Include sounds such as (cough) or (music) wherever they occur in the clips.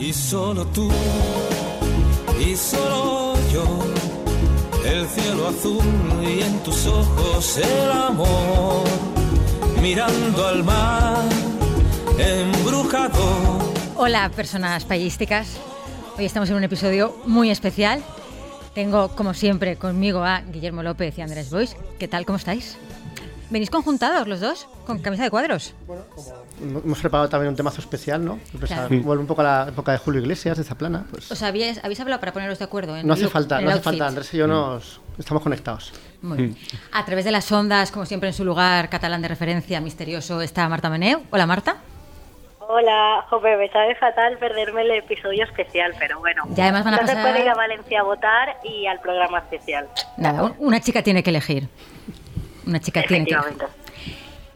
y solo tú y solo yo. El cielo azul y en tus ojos el amor. Mirando al mar embrujado. Hola, personas payísticas. Hoy estamos en un episodio muy especial. Tengo, como siempre, conmigo a Guillermo López y Andrés Bois. ¿Qué tal? ¿Cómo estáis? ¿Venís conjuntados los dos? ¿Con camisa de cuadros? Hemos preparado también un temazo especial, ¿no? Pues Claro. a- Vuelve un poco a la época de Julio Iglesias, de Zaplana. Pues ¿Os habíais, habéis hablado para poneros de acuerdo? En no hace look, falta, no hace falta. Andrés y yo nos estamos conectados. Muy bien. A través de las ondas, como siempre en su lugar catalán de referencia misterioso, está Marta Meneu. Hola, Marta. Hola, jope, me sabe fatal perderme el episodio especial, pero bueno. Y además van a no se pasar- puede ir a Valencia a votar y al programa especial. Nada, un- una chica tiene que elegir. Una chica tiene que.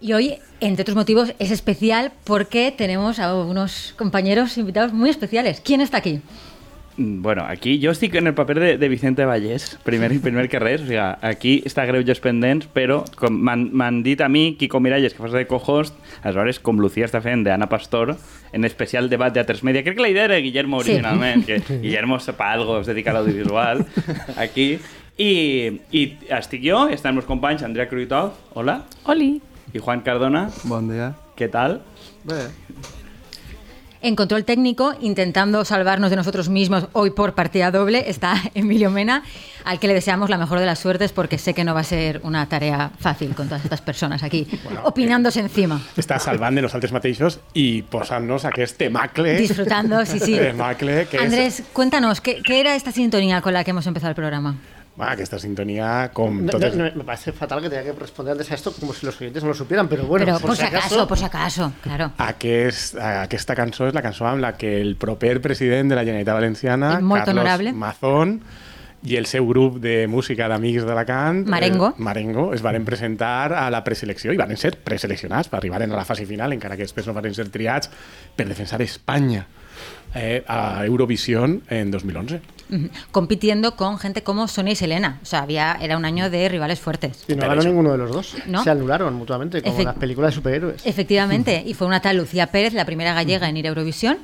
Y hoy, entre otros motivos, es especial porque tenemos a unos compañeros invitados muy especiales. ¿Quién está aquí? Mm, Bueno, aquí jo estic en el paper de, de Vicente Vallès, primer, primer que res. O sigui, aquí està Greuges Pendents, però com m'han m'han dit a mi, Quico Miralles, que fas de co-host, aleshores, com Lucía està fent d'Anna Pastor, en especial debat de A3 Media. Crec que la idea era de Guillermo Sí. originalment, que Guillermo sepa algo, es dedica a l'audiovisual, (laughs) aquí. I, I estic jo, estan els meus companys, Andrea Cruitov, hola, Oli. i Juan Cardona, Bon dia. què tal? Bé, En control técnico, intentando salvarnos de nosotros mismos hoy por partida doble, está (laughs) Emilio Mena, al que le deseamos la mejor de las suertes porque sé que no va a ser una tarea fácil con todas estas personas aquí opinándose encima, està salvant de nosaltres mateixos i posant-nos aquest temacle. disfrutando, sí, sí. (laughs) Temacle que Andrés, cuéntanos, ¿qué, qué era esta sintonía con la que hemos empezado el programa? Va, aquesta sintonia, com No, totes... no, no, me parece fatal que tenga que responder antes a esto como si los oyentes no lo supieran, pero bueno, Pero por, si acaso, por si acaso, claro. Aquest, aquesta cançó és la cançó amb la que el proper president de la Generalitat Valenciana, Carlos honorable. Mazón, i el seu grup de música d'amics d'Alacant, Marengo. eh, Marengo, es varen presentar a la preselecció i varen ser preseleccionats per arribar a la fase final, encara que després no varen ser triats per defensar Espanya eh, a Eurovision en 2011. Ujú. Compitiendo con gente como Sonia y Selena. O sea, había, era un año de rivales fuertes. Y no Pero ganó eso- ninguno de los dos. ¿No? Se anularon mutuamente, como Efect- las películas de superhéroes. Efectivamente, y fue una tal Lucía Pérez, la primera gallega en ir a Eurovisión,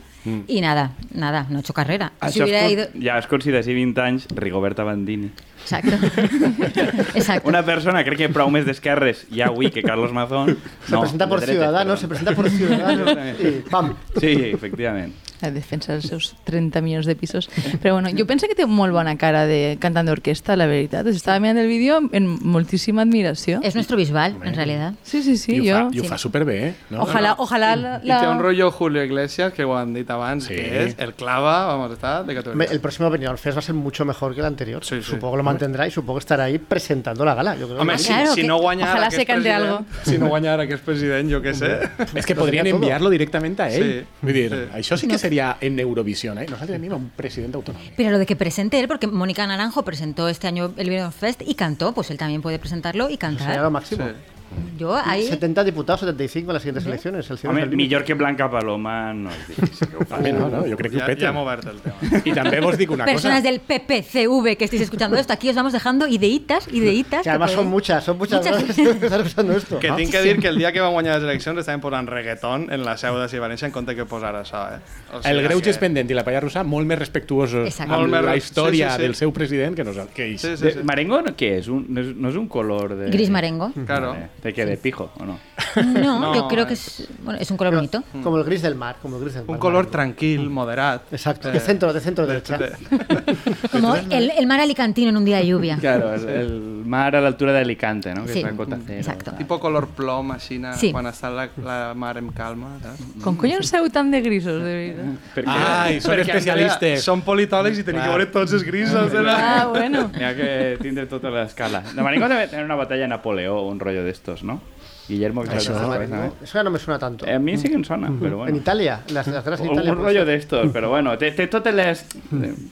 y nada, nada, no ha hecho carrera. Si Això hubiera ido... Ja es considera així 20 anys Rigoberta Bandini. Exacto. (laughs) Exacto. Una persona, crec que prou més d'esquerres ja avui que Carlos Mazón. Se presenta por Ciudadanos, se presenta por Ciudadanos (laughs) ¡pam! Sí, efectivament. A defensa dels seus 30 milions de pisos. Però bueno, jo penso que té molt bona cara de cantant d'orquestra, la veritat. Estava mirant el vídeo en moltíssima admiració. Es nuestro bisbal, en realidad. Sí, sí, sí, I ho, jo... fa, i ho fa superbé, eh? No? Ojalà, ojalà la... i té un la... rotllo Julio Iglesias, que ho han dit abans, Sí. que és el clava, vamos, està de categoria. El próximo Benidorm Fest va a ser mucho mejor que el anterior. Sí, sí. Supongo que lo mantendrá y supongo que estará ahí presentando la gala. Yo creo Home, que si, claro, si que- no guanyara aquest se cante president, algo. si no guanyara aquest president, jo què sé. És (laughs) que podrien enviar-lo directament a ell. Sí. Vull dir, Sí. això sí que seria en Eurovisió, eh? Nosaltres tenim un president autonòmic. Pero lo de que presente él, porque Mónica Naranjo presentó este año el Benidorm Fest y cantó, pues él también puede presentarlo y cantar. máximo. Sí. Yo ahí... 70 diputados, 75 en las siguientes elecciones. El Home, el millor que Blanca Paloma no és difícil que ho faci. No, no, jo crec que ho Ja, peten. ja hem obert el tema. I també vos dic una Personas cosa. del PPCV que estéis escuchando esto, aquí os vamos dejando ideitas, ideitas. Que además podéis- son muchas, son muchas. Muchas. personas que están escuchando esto. Que tinc que dir que el dia que van guanyar les eleccions estaven posant reggaeton en la seu de València en compte que posar això, eh? O El Greuges que... Pendent i la Palla Russa molt més respectuosos Exacte. amb més la història sí, sí, sí. del seu president que, nos, que ells. Sí, sí, De, sí. Marengo no, què és? Un, no, és, no és un color de... Gris marengo. Claro. Vale. ¿De qué? ¿De pijo o no? No, No, yo creo eh. que es, bueno, es un color bonito. Como el gris del mar, como el gris del mar. Un color tranquil, moderat. Exacto, de centro, de centro de- derecha. de- (laughs) Como el, el mar alicantino en un día de lluvia. Claro, el, el mar a l'altura d'Alicante, no? Que Sí, és la cota cero. exacto. Tipo color plom, així, na- Sí. quan està la, la mar en calma. Saps? Com collons seu tan de grisos, de veritat? Perquè, Ai, són Perquè, especialistes. Andrea, Som politòlegs i tenim que veure tots els grisos. De la... Ah, bueno. N'hi ha que tindre tota l'escala. De Marengo debe tener una batalla de Napoleó, un rollo ¿no? Guillermo, que Eso, no, cosas, ¿eh? eso ya no me suena tanto. A mi sí que em sona, però En bueno. Italia, las, las guerras en Un, Italia. un rollo eso. d'estos, però bueno, té, té totes les...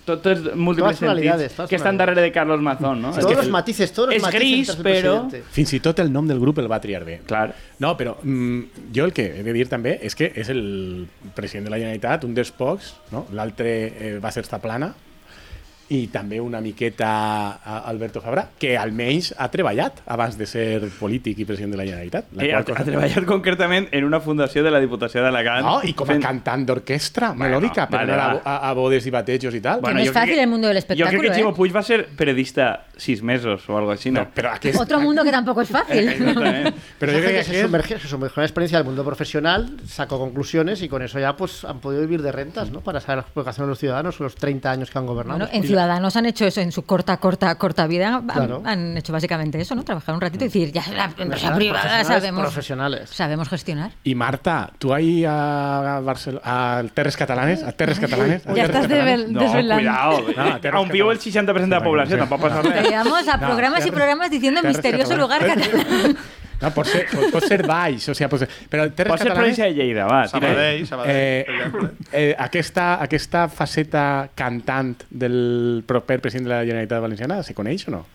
Totes múltiples sentits que estan darrere de Carlos Mazón, no? Todos los matices, todos los és matices gris, tras el però... Fins i tot el nom del grup el va triar bé. Clar. No, però mm, jo el que he de dir també és que és el president de la Generalitat, un dels pocs, no? l'altre eh, va ser Zaplana, i també una miqueta a Alberto Fabra, que almenys ha treballat abans de ser polític i president de la Generalitat. La Eh, ha, qual ha cosa- treballat concretament en una fundació de la Diputació d'Alacant. No, i com a fent- cantant d'orquestra Bueno, melòdica, per vale, anar a, va. a, a bodes i batejos i tal. no es jo crec fácil que- el mundo del Yo creo espectáculo, que Chimo ¿eh? Puig va a ser periodista seis meses o algo así, ¿no? No, però aquest... Otro mundo que tampoco es fácil. Exactament. (laughs) Pero yo creo gente que se sumergió, se sumergió en la experiencia del mundo profesional, sacó conclusiones y con eso ya pues han podido vivir de rentas, ¿no? Para saber las preocupaciones de los ciudadanos los 30 años que han gobernado. Bueno, en Ciudadanos han hecho eso en su corta, corta, corta vida. Han, Claro. han hecho básicamente eso, ¿no? Trabajar un ratito y decir, ya la empresa privada Profesionales, sabemos, Profesionales. sabemos gestionar. I Marta, tu ahí a, Barcel a Terres Catalanes, a Terres Catalanes... a Ja Terres estàs Catalanes? No, cuidado. No, Aún vivo el Catalanes. 60% de la población, tampoco pasa nada. Pero llevamos a No, programas y programas diciendo misterioso lugar (laughs) catalán. No, pot ser, pot, pot ser baix, o pot ser... Però Terres Pot ser Catalanes... província de Lleida, va. Sabadell, Sabadell, Eh, eh, aquesta, aquesta faceta cantant del proper president de la Generalitat Valenciana se coneix o no?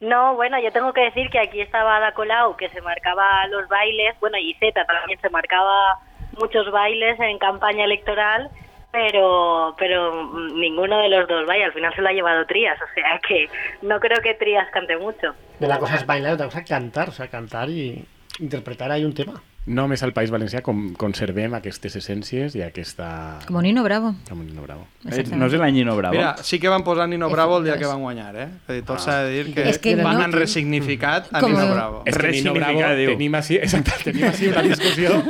No, bueno, yo tengo que decir que aquí estaba Ada Colau, que se marcaba los bailes, bueno, y Zeta también se marcaba muchos bailes en campaña electoral, pero pero ninguno de los dos, vaya, al final se lo ha llevado Trías, o sea que no creo que Trías cante mucho. Una cosa es bailar, otra cosa es cantar, o sea, cantar y interpretar ahí un tema. Només al País Valencià com, conservem aquestes essències i aquesta... Como Nino Bravo. Com Nino Bravo. Eh, No és l'any Nino Bravo. Mira, sí que van posar Nino Bravo el dia que es. van guanyar, eh? És a dir, tot s'ha de dir que, És que van no- han resignificat a Com- Nino Bravo. És que Nino Bravo Resignificar, diu. tenim així, exacte, tenim així una discussió.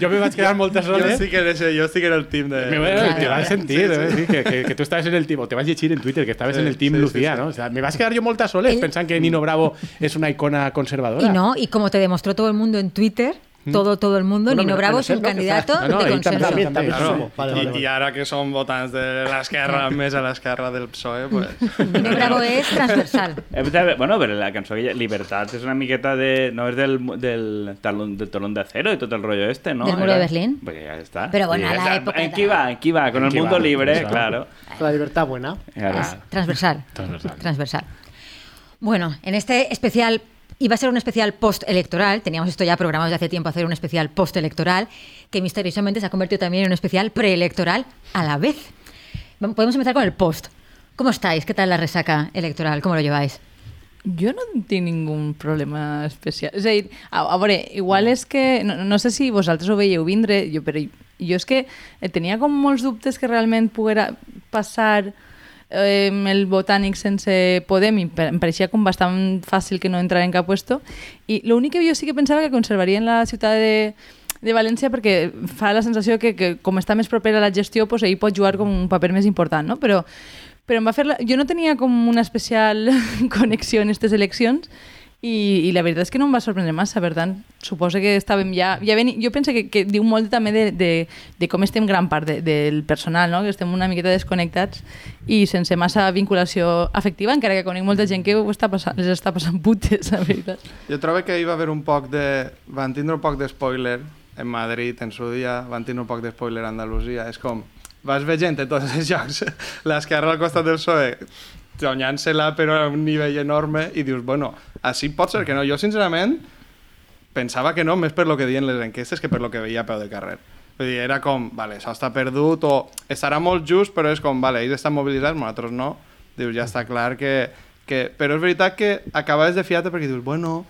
Jo me vaig quedar moltes Jo hores... sí que era, ese- jo sí que era el team de... Me a, Claro. te vas a sentir, eh, sí, que, que, que tú estabas en el team, o te vas a llegir en Twitter, que estabas Sí, en el team sí, sí, Lucía, sí. ¿no? O sea, me vas a quedar yo moltes soles El- pensando que Nino Bravo es una icona conservadora. Y no, y como te demostró todo el mundo en Twitter, todo, todo el mundo, Bueno, Nino Bravo es un candidato No, no, de consenso. també, También, también Claro, sumo. Vale, vale, vale. i ara que som votants de l'esquerra més a l'esquerra del PSOE, pues... Nino Bravo es transversal. (laughs) Però, Bueno, però la cançó que Libertat és una miqueta de... No és del, del, talón, del talón de acero y todo el rollo este, ¿no? Del muro de Berlín. Pues ya está. Pero bueno, a la época ¿En qué va? ¿En qué va? Con ¿En el mundo va? libre, claro. La libertad buena. Claro. Es transversal. Transversal. Transversal. Bueno, en este especial iba a ser un especial postelectoral, teníamos esto ya programado desde hace tiempo hacer un especial postelectoral, que misteriosamente se ha convertido también en un especial preelectoral a la vez. Podemos empezar con el post. ¿Cómo estáis? ¿Qué tal la resaca electoral? ¿Cómo lo lleváis? Jo no tinc ningú problema especial. És a dir, a, a igual és que... No, no sé si vosaltres ho veieu vindre, jo, però jo és que eh, tenia com molts dubtes que realment poguera passar eh, el botànic sense Podem i em pareixia com bastant fàcil que no entrara en cap puesto i l'únic que jo sí que pensava que conservarien la ciutat de, de València perquè fa la sensació que, que com està més propera a la gestió pues, ell pot jugar com un paper més important no? però, però em va fer la... jo no tenia com una especial (laughs) connexió en aquestes eleccions i, i la veritat és que no em va sorprendre massa, per tant, suposo que estàvem ja... ja ven... Jo penso que, que diu molt també de, de, de com estem gran part de, del personal, no? que estem una miqueta desconnectats i sense massa vinculació afectiva, encara que conec molta gent que ho està passant, les està passant putes, la veritat. Jo trobo que hi va haver un poc de... Van tindre un poc de spoiler en Madrid en su dia, van tindre un poc de spoiler a Andalusia. És com... Vas veient en tots els (laughs) jocs l'esquerra al costat del PSOE guanyant-se-la però a un nivell enorme i dius, bueno, així pot ser que no. Jo, sincerament, pensava que no, més per lo que diuen les enquestes que per lo que veia a peu de carrer. Vull dir, era com, vale, això està perdut o estarà molt just, però és com, vale, ells estan mobilitzats, nosaltres no. Dius, ja està clar que... que... Però és veritat que acabes de fiar-te perquè dius, bueno,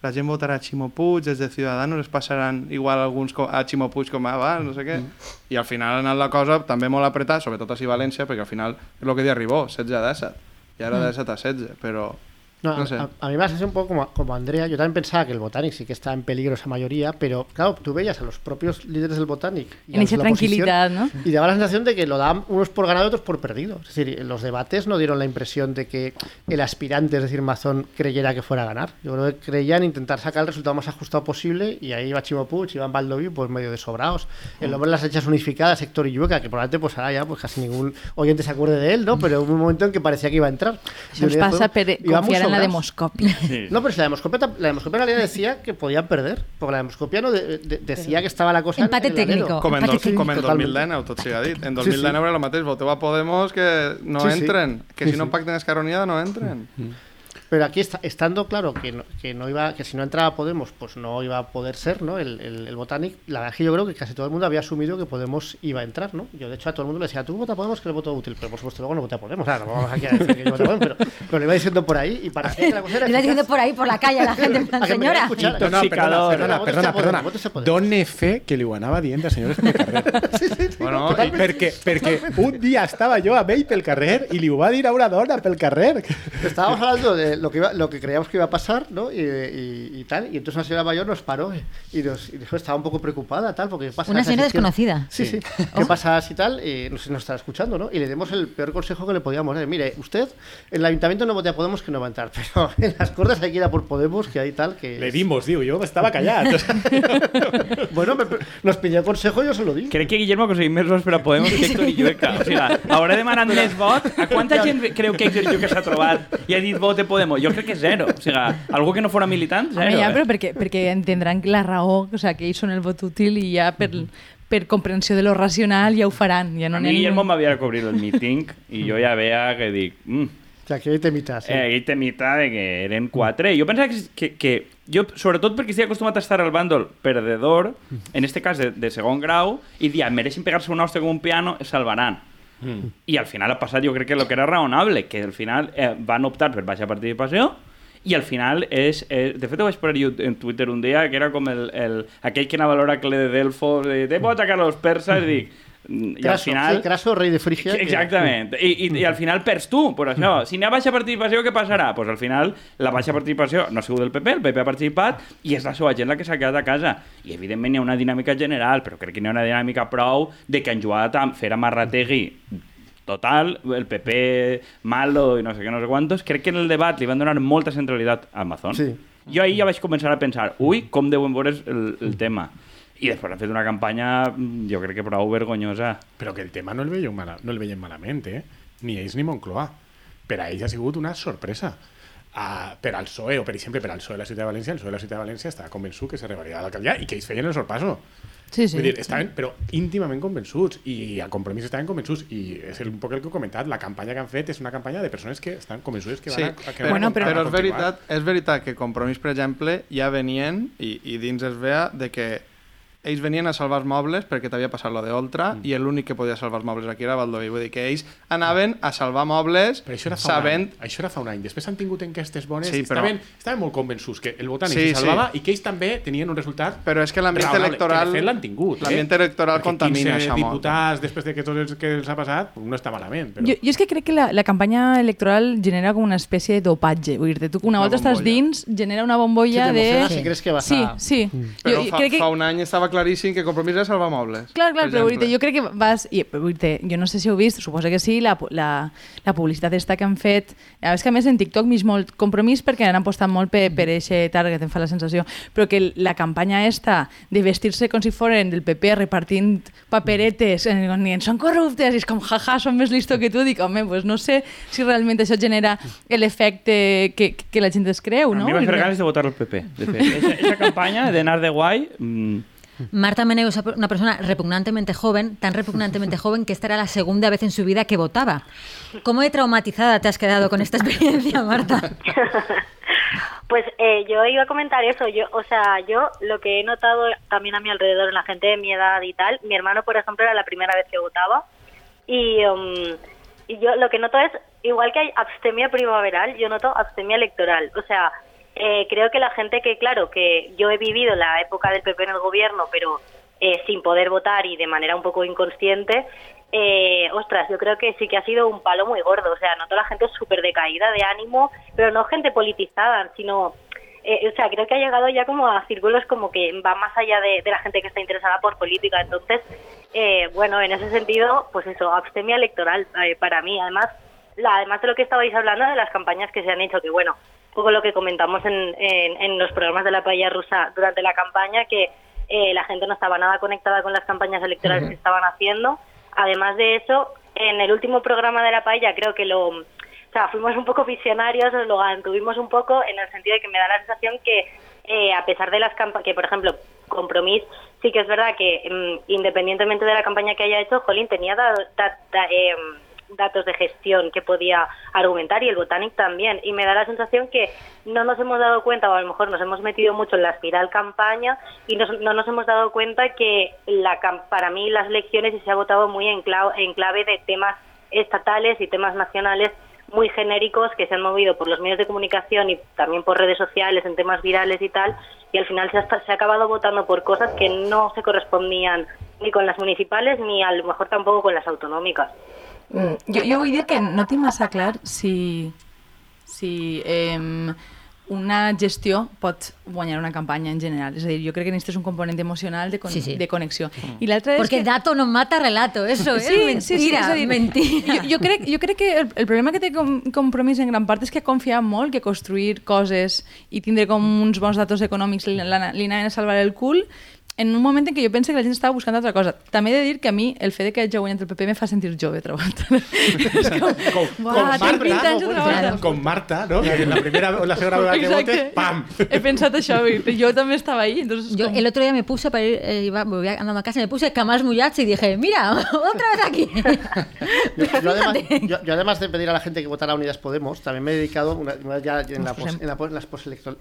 la gent votarà a Ximo Puig, des de Ciudadanos es passaran igual alguns a Ximo Puig com abans, no sé què. Mm. I al final ha anat la cosa també molt apretada, sobretot a València, perquè al final és el que dia arribó, 16 a 17. I ara de 17 a 16, però... No, No a- sé. a, a mí me hace un poco como, como Andrea. Yo también pensaba que el Botanic sí que estaba en peligro esa mayoría, pero claro, tú veías a los propios líderes del Botanic. y En esa tranquilidad, ¿no? Y daba la sensación de que lo daban unos por ganado y otros por perdido. Es decir, los debates no dieron la impresión de que el aspirante, es decir, Mazón, creyera que fuera a ganar. Yo creo que creían intentar sacar el resultado más ajustado posible y ahí iba Chimo Puig, iban Baldoví, pues medio de sobrados. El hombre de las hechas unificadas, Héctor Illueca, que probablemente pues ahora ya pues casi ningún oyente se acuerde de él, ¿no? Pero hubo un momento en que parecía que iba a entrar. Això ens Y passa en la sobrados. demoscòpia. (laughs) No, pero si la demoscopia, la demoscopia en realidad decía que podían perder, porque la demoscopia no de- de- decía que estaba la cosa en- Empate en técnico. Com en, Empate dos, com en Totalment. 2019, tot siga dit. En Sí, sí. 2019 era el mateix, voteu a Podemos que no Sí, sí. entren, que Sí, si no sí. pacten Esquerra Unida no entren. Pero aquí está, estando claro que no, que no iba, que si no entraba Podemos, pues no iba a poder ser, ¿no? El, el, el Botanic, la verdad es que yo creo que casi todo el mundo había asumido que Podemos iba a entrar, ¿no? Yo de hecho a todo el mundo le decía, tú vota Podemos que el voto útil, pero por supuesto luego no vota Podemos, claro, no vamos aquí a decir que yo voto Podemos, pero, pero lo iba diciendo por ahí y para que la cosa era Le iba diciendo por ahí, por la calle, a la (laughs) gente, en plan, A que me quería señora. escuchar. No, no, perdona, perdona, perdona, perdona. Done fe que li ho anava dient a senyores pel carrer. (laughs) Bueno, i, perquè, perquè un dia estava jo amb ell pel carrer i li ho va dir a una dona pel carrer. Estábamos hablando de lo que, iba, lo que creíamos que iba a pasar, ¿no? Y, y, y tal. Y entonces una señora mayor nos paró eh, y, nos, y dijo, estaba un poco preocupada, tal, porque pasa Una señora desconocida. Sí, sí. (laughs) ¿Qué pasa así tal? Y no sé, nos está escuchando, ¿no? Y le demos el peor consejo que le podíamos dar. Mire, usted, en el ayuntamiento no vote a Podemos que no va a entrar, (laughs) pero en las cortes hay que ir a por Podemos, que hay tal que... Le dimos, diu, jo estava callat. (laughs) Bueno, me- nos pidió consejo y yo se lo di. Crec que Guillermo ha aconseguit més vots per a Podemos que Héctor Illueca. O sigui, haurà demanat més vots. A quanta gent creu que Héctor Illueca s'ha trobat i ha dit vote Podemos? Jo crec que zero. O sigui, algú que no fora militant, zero. Home, ja, eh? però perquè, perquè entendran la raó, o sea, que ells són el vot útil i ja per, per comprensió de lo racional ja ho faran. Ja no A mi Guillermo ningú- m'havia de cobrir el meeting i jo ja veia que dic... Mm, O sea, que ahí te imitas. sí. eh, aquí temita de que eren quatre. Jo pensava que, que, que jo, sobretot perquè estic acostumat a estar al bàndol perdedor, en este cas de, de segon grau, i dia, mereixen pegar-se un hoste com un piano, es salvaran. I al final ha passat, jo crec que el que era raonable, que al final eh, van optar per baixa participació i al final és... Eh, de fet, ho vaig posar jo en Twitter un dia, que era com el, el, aquell que anava a l'oracle de Delfos, de, de vota que los persas, i dic... mm, I al Craso, final... sí, Craso, rey de Frigia. Exactament. I, i, I al final perds tu, per això. Si n'hi ha baixa participació, què passarà? Pues al final la baixa participació no ha sigut del PP, el PP ha participat i és la seva gent la que s'ha quedat a casa. I evidentment hi ha una dinàmica general, però crec que n'hi ha una dinàmica prou de que han jugat a fer amarrategui total, el PP malo i no sé què, no sé quantos. Crec que en el debat li van donar molta centralitat a Amazon. Sí. Jo ahir ja vaig començar a pensar, ui, com deuen veure el, el tema. I després han fet una campanya, mm, jo crec que prou vergonyosa. Però que el tema no el veiem, mala, no el veiem malament, eh? Ni ells ni Moncloa. Per a ells ha sigut una sorpresa. Uh, per al PSOE, o per exemple per al PSOE de la Ciutat de València, el PSOE de la Ciutat de València estava convençut que se revalidava l'alcaldia i que ells feien el sorpasso. Sí, sí. Vull dir, estaven, però íntimament convençuts i a compromís estaven convençuts i és un poc el que he comentat, la campanya que han fet és una campanya de persones que estan convençudes que Sí, van a, que però, van a, Bueno, però- però, a és, continuar. veritat, és veritat que Compromís, per exemple, ja venien, i, i dins es veia, de que ells venien a salvar els mobles perquè t'havia passat lo de Oltra Mm. i l'únic que podia salvar els mobles aquí era Baldoví. Vull dir que ells anaven a salvar mobles Però això era fa sabent... un any. Això era fa un any. Després han tingut enquestes bones Sí, i però- estaven, estaven molt convençuts que el Botànic Sí, sí, se salvava sí. i que ells també tenien un resultat Però és que l'ambient electoral... Que l'han tingut. L'ambient eh? electoral Perquè contamina 15 això molt. diputats després de que tot el que els ha passat no està malament. Però... Jo, jo és que crec que la, la campanya electoral genera com una espècie de dopatge. Vull dir tu que una, Una volta estàs bombolla. dins, genera una bombolla Sí, de... t'emociona si crees que vas sí, Sí, Però jo, fa, crec que... fa un any estava claríssim que Compromís era salvar mobles. Clar, clar, per però vull jo crec que vas... I, vull dir, jo no sé si heu vist, suposo que sí, la, la, la publicitat esta que han fet... Ja, és que a més en TikTok m'és molt compromís perquè han apostat molt per, per eixe target, em fa la sensació. Però que la campanya esta de vestir-se com si foren del PP repartint paperetes, eh, dient són corruptes, i és com jaja, són més listo que tu, dic, home, pues no sé si realment això genera l'efecte que, que la gent es creu, no? A mi fet dir- ganes de votar el PP, de fet. Esa, esa campanya d'anar de guai... Mm, Marta Meneu es una persona repugnantemente joven, tan repugnantemente (laughs) joven que esta era la segunda vez en su vida que votaba. ¿Cómo de traumatizada te has quedado con esta experiencia, Marta? (laughs) Pues eh, yo iba a comentar eso, yo, o sea, yo lo que he notado también a mi alrededor en la gente de mi edad y tal, mi hermano por ejemplo era la primera vez que votaba y, um, y yo lo que noto es, igual que hay abstemia primaveral, yo noto abstemia electoral, o sea, eh, creo que la gente que, claro, que yo he vivido la época del PP en el gobierno, pero eh, sin poder votar y de manera un poco inconsciente, eh, ostras, yo creo que sí que ha sido un palo muy gordo. O sea, noto a la gente súper decaída de ánimo, pero no gente politizada, sino. eh, o sea, creo que ha llegado ya como a círculos como que va más allá de, la gente que está interesada por política. Entonces, eh, bueno, en ese sentido, pues eso, abstemia electoral eh, para mí. Además, la, además de lo que estabais hablando de las campañas que se han hecho, que bueno, poco lo que comentamos en, en, en los programas de la paella rusa durante la campaña, que eh, la gente no estaba nada conectada con las campañas electorales que estaban haciendo. Además de eso, en el último programa de la paella creo que lo... O sea, fuimos un poco visionarios, lo mantuvimos un poco en el sentido de que me da la sensación que eh, a pesar de las campañas, que por ejemplo, Compromís, sí que es verdad que mm, independientemente de la campaña que haya hecho, Jolín tenía da- da- da- em, datos de gestión que podía argumentar y el Botanic también. Y me da la sensación que no nos hemos dado cuenta, o a lo mejor nos hemos metido mucho en la espiral campaña y nos- no nos hemos dado cuenta que la, para mí las elecciones se ha votado muy en, clau- en clave de temas estatales y temas nacionales muy genéricos que se han movido por los medios de comunicación y también por redes sociales en temas virales y tal, y al final se ha, se ha acabado votando por cosas que no se correspondían ni con las municipales ni a lo mejor tampoco con las autonómicas. Jo, jo vull dir que no tinc massa clar si, si eh, una gestió pot guanyar una campanya en general. És a dir, jo crec que necessites un component emocional de, con Sí, sí. de connexió. I l'altre és Porque que... dato no mata relato, eso es mentira, és a dir, mentira. Jo, jo, crec, jo crec que el, el problema que té com, compromís en gran part és que ha confiat molt que construir coses i tindre com uns bons datos econòmics li, li anaven a salvar el cul en un moment en què jo penso que la gent estava buscant altra cosa. També he de dir que a mi el fet de que hagi guanyat el PP me fa sentir jove volta. és com, Con, "Buah, con tinc 20 Marta, anys con Marta, ¿no? Que en la primera o la segunda vez que votes, ¡pam! (laughs) He pensat això, i jo també estava ahí. Entonces, Yo com... el otro día me puse para ir, eh, iba, volví andando a casa, me puse camas mullats y dije, mira, (laughs) otra vez aquí. Yo, yo además, yo- (laughs) yo además de pedir a la gente que votara a Unidas Podemos, también me he dedicado, una, una ya en, la pos- en la pos-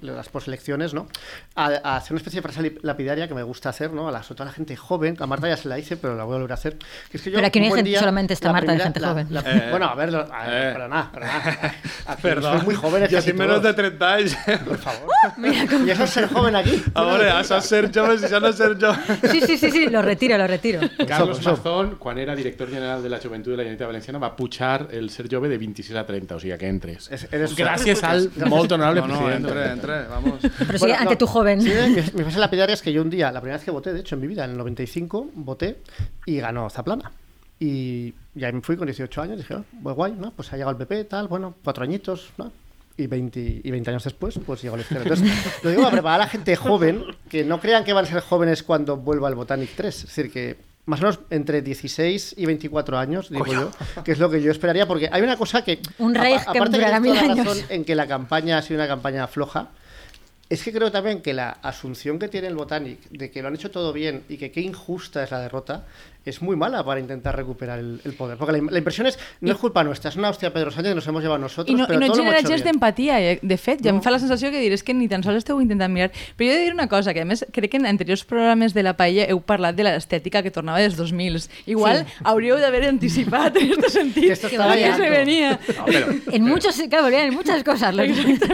las, poselecciones, ¿no? A, a hacer una especie de frase lapidaria que me gusta hacer, ¿no? A la, sobre todo a la gente joven, a Marta ya se la hice, pero la voy a volver a hacer. Que es que yo, Pero aquí no día, solamente está Marta de primera- gente la- joven. la- Bueno, a ver, a ver, Eh. para nada, para nada. (laughs) Aquí Perdó. sois muy jóvenes casi tinc menys de todos. 30 anys. Por favor. (laughs) ¿Y eso es ser joven aquí? (laughs) A veure, això és ser jove, si això no ser jove. Sí, sí, sí, sí, lo retiro, lo retiro. Carlos Eso, eso. Mazón, quan era director general de la Joventut de la Generalitat Valenciana, va pujar el ser jove de 26 a 30, o sigui que entres. Es- eres- Gràcies al molt honorable No, no, president. entre, entre, vamos. Pero sí, Bueno, ante no, tu joven. sí, mi frase lapidaria es que yo un día, la primera vez que voté, de hecho, en mi vida, en el 95, voté y ganó Zaplana. Y ya me fui con 18 años, dije, oh, pues guay, ¿no? Pues ha llegado el PP, tal, bueno, cuatro añitos, ¿no? Y 20, y 20 años después, pues llegó la izquierda. Entonces, (laughs) lo digo para preparar a la gente joven, que no crean que van a ser jóvenes cuando vuelva el Botanic 3. Es decir, que más o menos entre 16 y 24 años, digo yo, que es lo que yo esperaría, porque hay una cosa que... Un rey que durará mil años. en que la campaña ha sido una campaña floja, es que creo también que la asunción que tiene el Botanic de que lo han hecho todo bien y que qué injusta es la derrota es muy mala para intentar recuperar el, el poder. Porque la, la impresión es, no es culpa nuestra, es una hostia Pedro Sánchez que nos hemos llevado nosotros, I no, pero i no hemos genera bien. d'empatia. eh? De fet, ja em fa la sensació que dir és que ni tan sols esteu intentant mirar. Però jo he de dir una cosa, que a més crec que en anteriors programes de la Paella heu parlat de l'estètica que tornava dels 2000. Igual Sí. hauríeu d'haver anticipat en aquest sentit (laughs) Que esto estaba que se venia. No, pero, En muchos, claro, en muchas cosas. lo-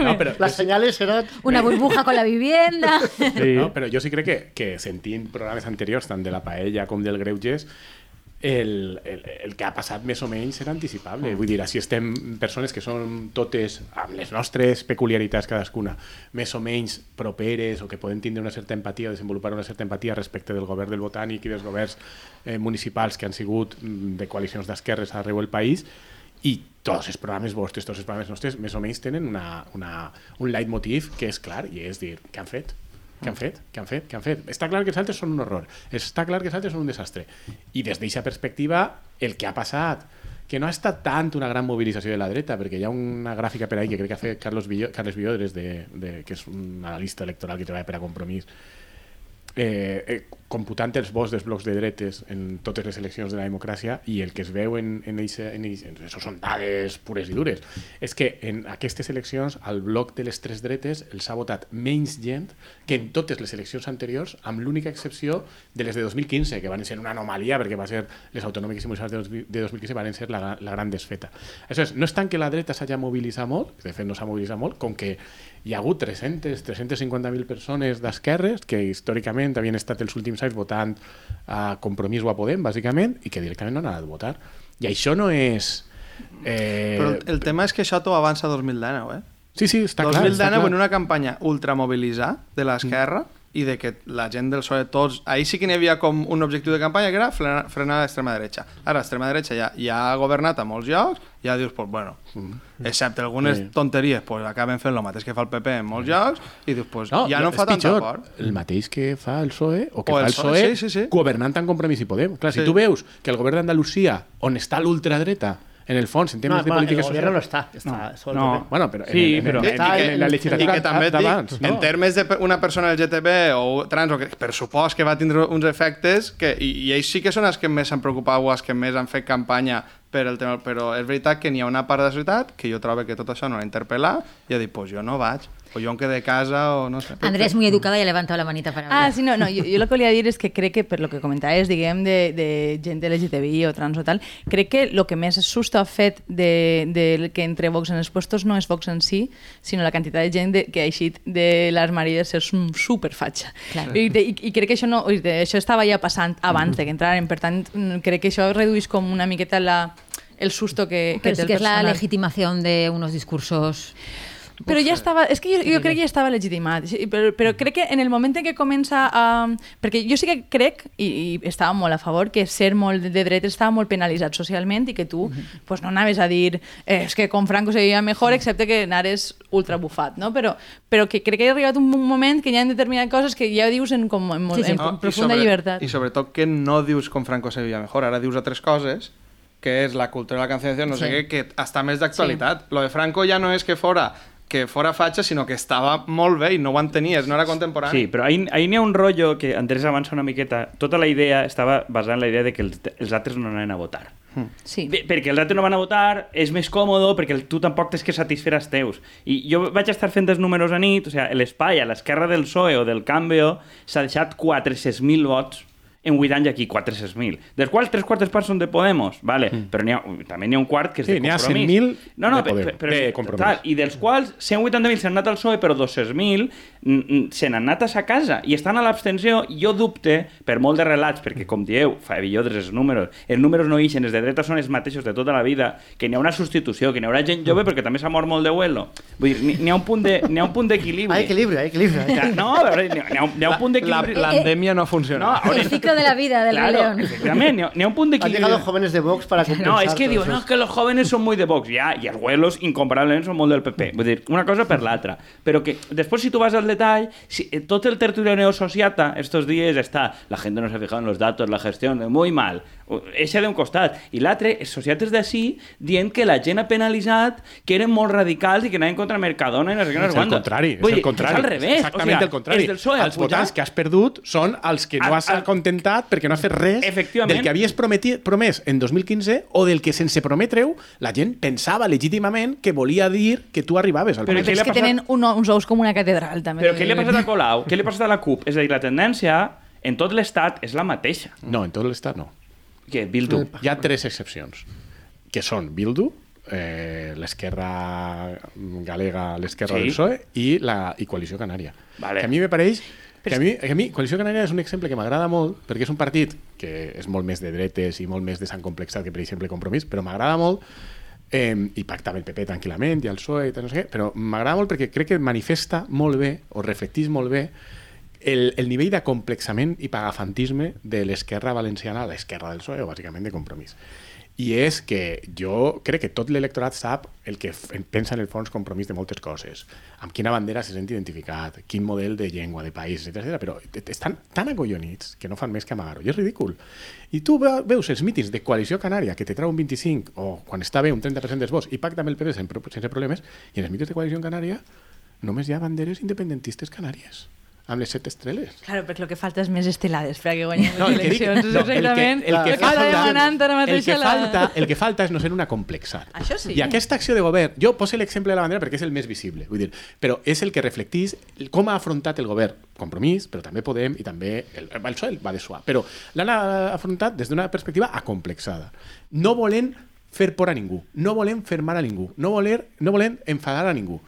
no, pero, Las señales eran... Una burbuja con la vivienda. (laughs) Sí. no, però jo sí crec que, que sentint programes anteriors, tant de la Paella com del Greuges, el, el, el que ha passat més o menys era anticipable. Vull dir, si estem persones que són totes, amb les nostres peculiaritats cadascuna, més o menys properes o que poden tindre una certa empatia o desenvolupar una certa empatia respecte del govern del Botànic i dels governs eh, municipals que han sigut mm, de coalicions d'esquerres arreu el país, i tots els programes vostres, tots els programes nostres, més o menys tenen una, una, un leitmotiv que és clar, i és dir, què han fet? Què han fet? Què han fet? Què han fet? Està clar que els altres són un horror. Està clar que els altres són un desastre. I des d'aquesta perspectiva, el que ha passat, que no ha estat tant una gran mobilització de la dreta, perquè hi ha una gràfica per ahí que crec que ha fet Carlos Villo, Carles Villodres, de, de, que és un analista electoral que treballa per a Compromís, eh, eh, computant els vots dels blocs de dretes en totes les eleccions de la democràcia i el que es veu en, en, eixe, en, en això són dades pures i dures. És que en aquestes eleccions al bloc de les tres dretes els ha votat menys gent que en totes les eleccions anteriors amb l'única excepció de les de 2015 que van ser una anomalia perquè va ser les autonòmiques i municipals de, de 2015 van ser la, la gran desfeta. És, no és tant que la dreta s'hagi mobilitzat molt de fet no s'ha mobilitzat molt com que hi ha hagut 300, 350.000 persones d'esquerres que històricament havien estat els últims anys votant a Compromís o a Podem, bàsicament, i que directament no han anat a votar. I això no és... Eh... Però el, tema és que això t'ho avança 2019, eh? Sí, sí, està clar. 2019 està clar. en una campanya ultramobilitzar de l'esquerra i de que la gent del PSOE tots... Ahir sí que n'hi havia com un objectiu de campanya que era frenar, frenar l'extrema dreta. Ara l'extrema dreta ja, ja ha governat a molts llocs, ja dius, pues, bueno, excepte algunes Sí. tonteries, pues, acaben fent el mateix que fa el PP en molts llocs i dius, pues, ja no em és fa tanta pitjor, por. El mateix que fa el PSOE o que O fa el PSOE, sí, sí, sí. governant en Compromís i Podem. Clar, si Sí. tu veus que el govern d'Andalusia, on està l'ultradreta, en el fons, en No, temes de bueno, el política gobierno no social... está. está No, no. Bueno, però Sí, en, però- en, en, Està en, en- la legislatura que també d'abans, en termes d'una persona LGTB o trans, o que, per supost que va tindre uns efectes que, i, i ells sí que són els que més s'han preocupat o els que més han fet campanya per el tema, però és veritat que n'hi ha una part de la societat que jo trobo que tot això no la interpel·la i ha dit, pues jo no vaig, o jo em quedé a casa, o no sé. Andrés, muy educada y ha levantado la manita para hablar. Ah, sí, no, no, jo, jo el que volia dir és que crec que per lo que comentaves, diguem, de, de gent LGTBI o trans o tal, crec que el que més susto ha fet de, de que entre Vox en els puestos no és Vox en si, sinó la quantitat de gent de, que ha eixit de l'armari de ser superfatxa. Claro. I, I, I crec que això, no, de, això estava ja passant abans de que entraren, per tant, mm, crec que això redueix com una miqueta la, el susto que, que té sí el que es la personal. legitimación de unos discursos. Però ja estava, és que jo, jo crec que ja estava legitimat, sí, però, però crec que en el moment en què comença a... Perquè jo sí que crec, i, i estava molt a favor, que ser molt de dretes estava molt penalitzat socialment i que tu pues, no anaves a dir eh, és que con Franco se vivia mejor, excepte que anares ultra bufat, no? Però, però que crec que ha arribat un moment que hi ha determinades coses que ja dius en, com, en, Sí, sí. en No, i profunda sobre- llibertat. I sobretot que no dius com Franco se vivia mejor, ara dius altres coses que és la cultura de la cancelació, no Sí. sé què, que està més d'actualitat. Lo de Franco ja no és que fora que fora fatxa, sinó que estava molt bé i no ho entenies, no era contemporani. Sí, però ahir, ahir n'hi ha un rotllo que Andrés avança una miqueta. Tota la idea estava basada en la idea de que els, els altres no anaven a votar. Sí. Bé, perquè els altres no van a votar, és més còmode, perquè tu tampoc tens que satisfer els teus. I jo vaig estar fent els números a nit, o sigui, l'espai a l'esquerra del PSOE o del Canvio s'ha deixat 400.000 vots en 8 anys aquí, 400.000. Dels quals tres quartes parts són de Podemos, vale, però n'hi ha, també n'hi ha un quart que és Sí, de n'hi ha compromís. 100.000 no, no, de per- Podem- per- però, de Compromís. Tal, I dels quals 180.000 s'han anat al PSOE, però 200.000 mm, mm, se n'han anat a sa casa i estan a l'abstenció. Jo dubte, per molt de relats, perquè com dieu, fa millor els números, els números no ixen, els de dreta són els mateixos de tota la vida, que n'hi ha una substitució, que n'hi haurà gent jove perquè també s'ha mort molt de vuelo. Vull dir, n'hi- ha un punt de- n'hi ha un punt d'equilibri. Hay equilibrio, hay equilibrio. ¿eh? Ja, No, n'hi ha, ha un- ha punt La- d'equilibri. L'endèmia no funciona. No, a veure, El ciclo de la vida del claro, Rey León. efectivament, n'hi ha, n'hi ha un punt Han llegado jóvenes de Vox para (laughs) compensar No, és que eso. no, és que los jóvenes són muy de Vox, ja, i els güelos incomparablement són molt del PP. Vull dir, una cosa per l'altra. Però que després, si tu vas al detall, si, eh, tot el tertulio neosociata estos días està, la gent no s'ha fijat en los datos, la gestió, muy mal. Eixa d'un costat. I l'altre, els sociates d'ací dient que la gent ha penalitzat que eren molt radicals i que anaven contra Mercadona i no sé què, no És el contrari, és Vull el contrari. És al revés. Exactament o sigui, el contrari. Els del PSOE els votants que has perdut són els que no A- has a- contentat perquè no has fet res del que havies prometi, promès en 2015 o del que sense prometre-ho la gent pensava legítimament que volia dir que tu arribaves al Però és que passat? tenen un, uns ous com una catedral, també. Però què li ha passat a Colau? Què li ha passat a la CUP? És a dir, la tendència en tot l'estat és la mateixa. No, en tot l'estat no. Que Bildu. Hi ha tres excepcions, que són Bildu, eh, l'esquerra galega, l'esquerra Sí. del PSOE i la i Coalició Canària. Vale. Que a mi me pareix que a mi, que a mi Coalició Canària és un exemple que m'agrada molt perquè és un partit que és molt més de dretes i molt més de sang complexat que, per exemple, Compromís, però m'agrada molt eh, i pacta amb el PP tranquil·lament i el PSOE i tal, no sé què, però m'agrada molt perquè crec que manifesta molt bé o reflectís molt bé el, el nivell d'acomplexament i pagafantisme de l'esquerra valenciana a l'esquerra del PSOE o bàsicament de compromís. I és que jo crec que tot l'electorat sap el que pensa en el fons compromís de moltes coses, amb quina bandera se sent identificat, quin model de llengua, de país, etc etc. però estan tan acollonits que no fan més que amagar-ho, i és ridícul. I tu ve- veus els mítings de Coalició Canària que te trau un 25 o quan està bé un 30% dels vots i pacta amb el PP sense problemes, i en els mítings de Coalició Canària només hi ha banderes independentistes canàries amb les set estreles. Claro, perquè el que falta és més estelades per a que guanyem (laughs) No, les el que dic, eleccions. no, exactament el que, el que està falta, demanant ara el mateix que la... falta, el que falta és no ser un acomplexat. Això sí. I aquesta acció de govern, jo poso l'exemple de la bandera perquè és el més visible, vull dir, però és el que reflectís el- com ha afrontat el govern Compromís, però també Podem i també el, el PSOE va de suar, però l'han afrontat des d'una perspectiva acomplexada. No volen fer por a ningú, no volen fer mal a ningú, no, voler, no volen enfadar a ningú.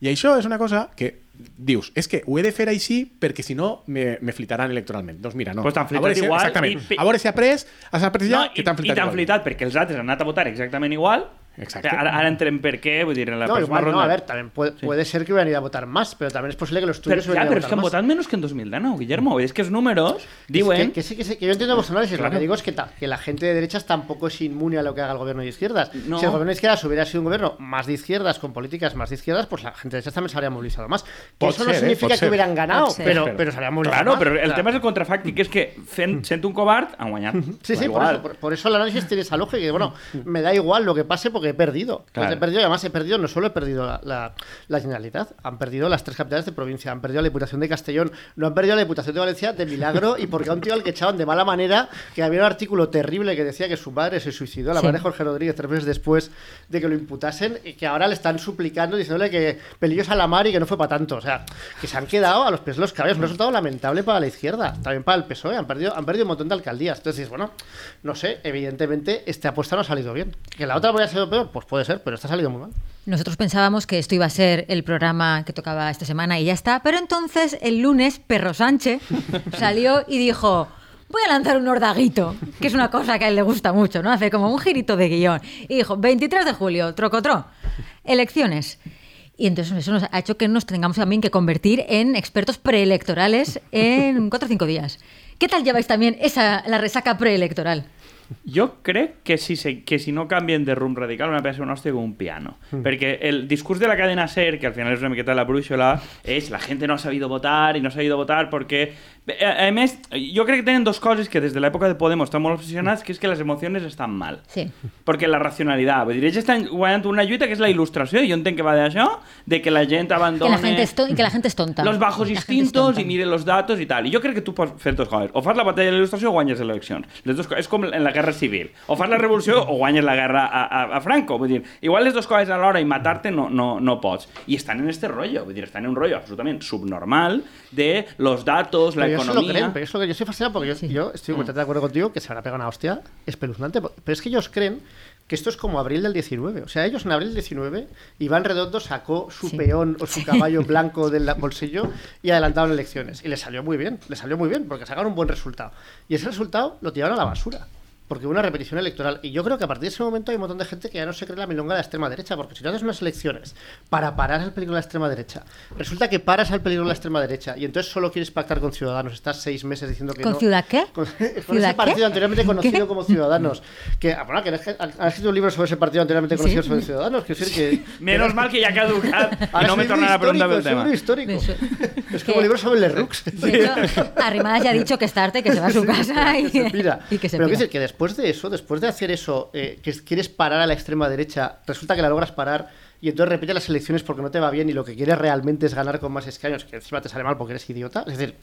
I això és una cosa que dius, és que ho he de fer així perquè si no me, me flitaran electoralment. Doncs mira, no. Pues t'han A flitat veure si- igual Exactament. i- A veure si ha après, has après ja No, que i, t'han I flitat t'han igual. flitat perquè els altres han anat a votar exactament igual. Exacte. Ara, ara entrem per què, vull dir, en la No, próxima igual no, ronda. a ver, también puede, puede ser que hubieran ido a votar más, pero también es posible que los Pero, tuyos hubieran però ido és a que han votar votat menos que en 2019, Guillermo. Es que els números diuen... Que, que sí, que sí, que yo entiendo vuestro análisis. Claro. Lo que digo es que, ta- que la gente de derechas tampoco es inmune a lo que haga el gobierno de izquierdas. No. Si el gobierno de izquierdas hubiera sido un gobierno más de izquierdas, con políticas más de izquierdas, pues la gente de derechas también se habría movilizado más. Que eso ser, no eh, significa pot que hubieran ganado, pero, Pero- pero se habrían movilizado Claro, más. però el Claro. tema és el contrafàctic, que és que fent, sent un covard han guanyat. Sí, sí, por eso, por, por eso el análisis tiene esa lógica. Que, bueno, (laughs) me da igual lo que pase porque porque he perdido. Entonces, Claro. he perdido y además he perdido, no solo he perdido la, la, la Generalitat, han perdido las tres capitales de provincia, han perdido la Diputación de Castellón, no han perdido la Diputación de Valencia de milagro y porque a un tío al que echaban de mala manera, que había un artículo terrible que decía que su madre se suicidó, la Sí. madre de Jorge Rodríguez, tres meses después de que lo imputasen, y que ahora le están suplicando diciéndole que pelillos a la mar y que no fue para tanto. O sea, que se han quedado a los pies de los caballos. Un resultado lamentable para la izquierda, también para el PSOE. Han perdido, han perdido un montón de alcaldías. Entonces, dices, bueno, no sé, evidentemente esta apuesta no ha salido bien. ¿Que la otra podría ser peor? Pues puede ser, pero esta ha salido muy mal. Nosotros pensábamos que esto iba a ser el programa que tocaba esta semana y ya está, pero entonces el lunes Perro Sánchez (laughs) salió y dijo, voy a lanzar un ordaguito, que es una cosa que a él le gusta mucho, ¿no? Hace como un girito de guion. Y dijo, 23 de julio, trocotro, elecciones. Y entonces eso nos ha hecho que nos tengamos también que convertir en expertos preelectorales en 4 o 5 días. ¿Qué tal lleváis también esa, la resaca preelectoral? Jo crec que si, se, que si no canvien de rumb radical van a pegar una hòstia com un piano. Perquè el discurs de la cadena SER, que al final és una miqueta la brúixola, és la gente no ha sabido votar i no ha sabido votar perquè... A, més, jo crec que tenen dos coses que des de l'època de Podemos estan molt obsessionats, que és que les emocions estan mal. Sí. Perquè la racionalitat, vull dir, ells estan guanyant una lluita que és la il·lustració, i jo entenc que va d'això, de que la gent Que abandone... la gente es, to- que la gente es tonta. los bajos La instintos i mire los datos i tal. I jo crec que tu pots fer dos coses. O fas la batalla de l'il·lustració o guanyes les eleccions. Les dos coses. És com en la guerra civil. O fas la revolució o guanyes la guerra a, a, a Franco. Vull dir, igual les dues coses alhora i matar-te no, no, no pots. I estan en este rollo. Vull dir, estan en un rollo absolutament subnormal de los datos, la Pero se lo creen, pero es lo que yo estoy fascinado porque yo, yo estoy completamente de acuerdo contigo que se van a pegar una hostia espeluznante. Pero es que ellos creen que esto es como abril del 19. O sea, ellos en abril del 19, Iván Redondo sacó su Sí. peón o su caballo (laughs) blanco del bolsillo y adelantaron elecciones. Y le salió muy bien, le salió muy bien porque sacaron un buen resultado. Y ese resultado lo tiraron a la basura. Porque hubo una repetición electoral. Y yo creo que a partir de ese momento hay un montón de gente que ya no se cree la milonga de la extrema derecha. Porque si tú haces unas elecciones para parar el peligro de la extrema derecha, resulta que paras al peligro de la extrema derecha y entonces solo quieres pactar con Ciudadanos. Estás seis meses diciendo que ¿Con no. Ciudad qué? (laughs) Con, con ¿Ciudad ese partido qué? anteriormente conocido ¿Qué? como Ciudadanos. Que, ah, bueno, que han escrito un libro sobre ese partido anteriormente Sí. conocido sobre Ciudadanos. Decir que. (laughs) Menos mal que ha caducat i (laughs) Ahora no me tornarà a preguntar pel histórico, es un tema. libro histórico. Es como que- un libro sobre Les Rux. De hecho, Arrimadas ya ha dicho que es tarde, que se va a su casa y, que se pira. y que se Pero pira. decir que después de eso, después de hacer eso, eh, que quieres parar a la extrema derecha, resulta que la logras parar y entonces repites las elecciones porque no te va bien y lo que quieres realmente es ganar con más escaños, que encima te sale mal porque eres idiota. Es decir,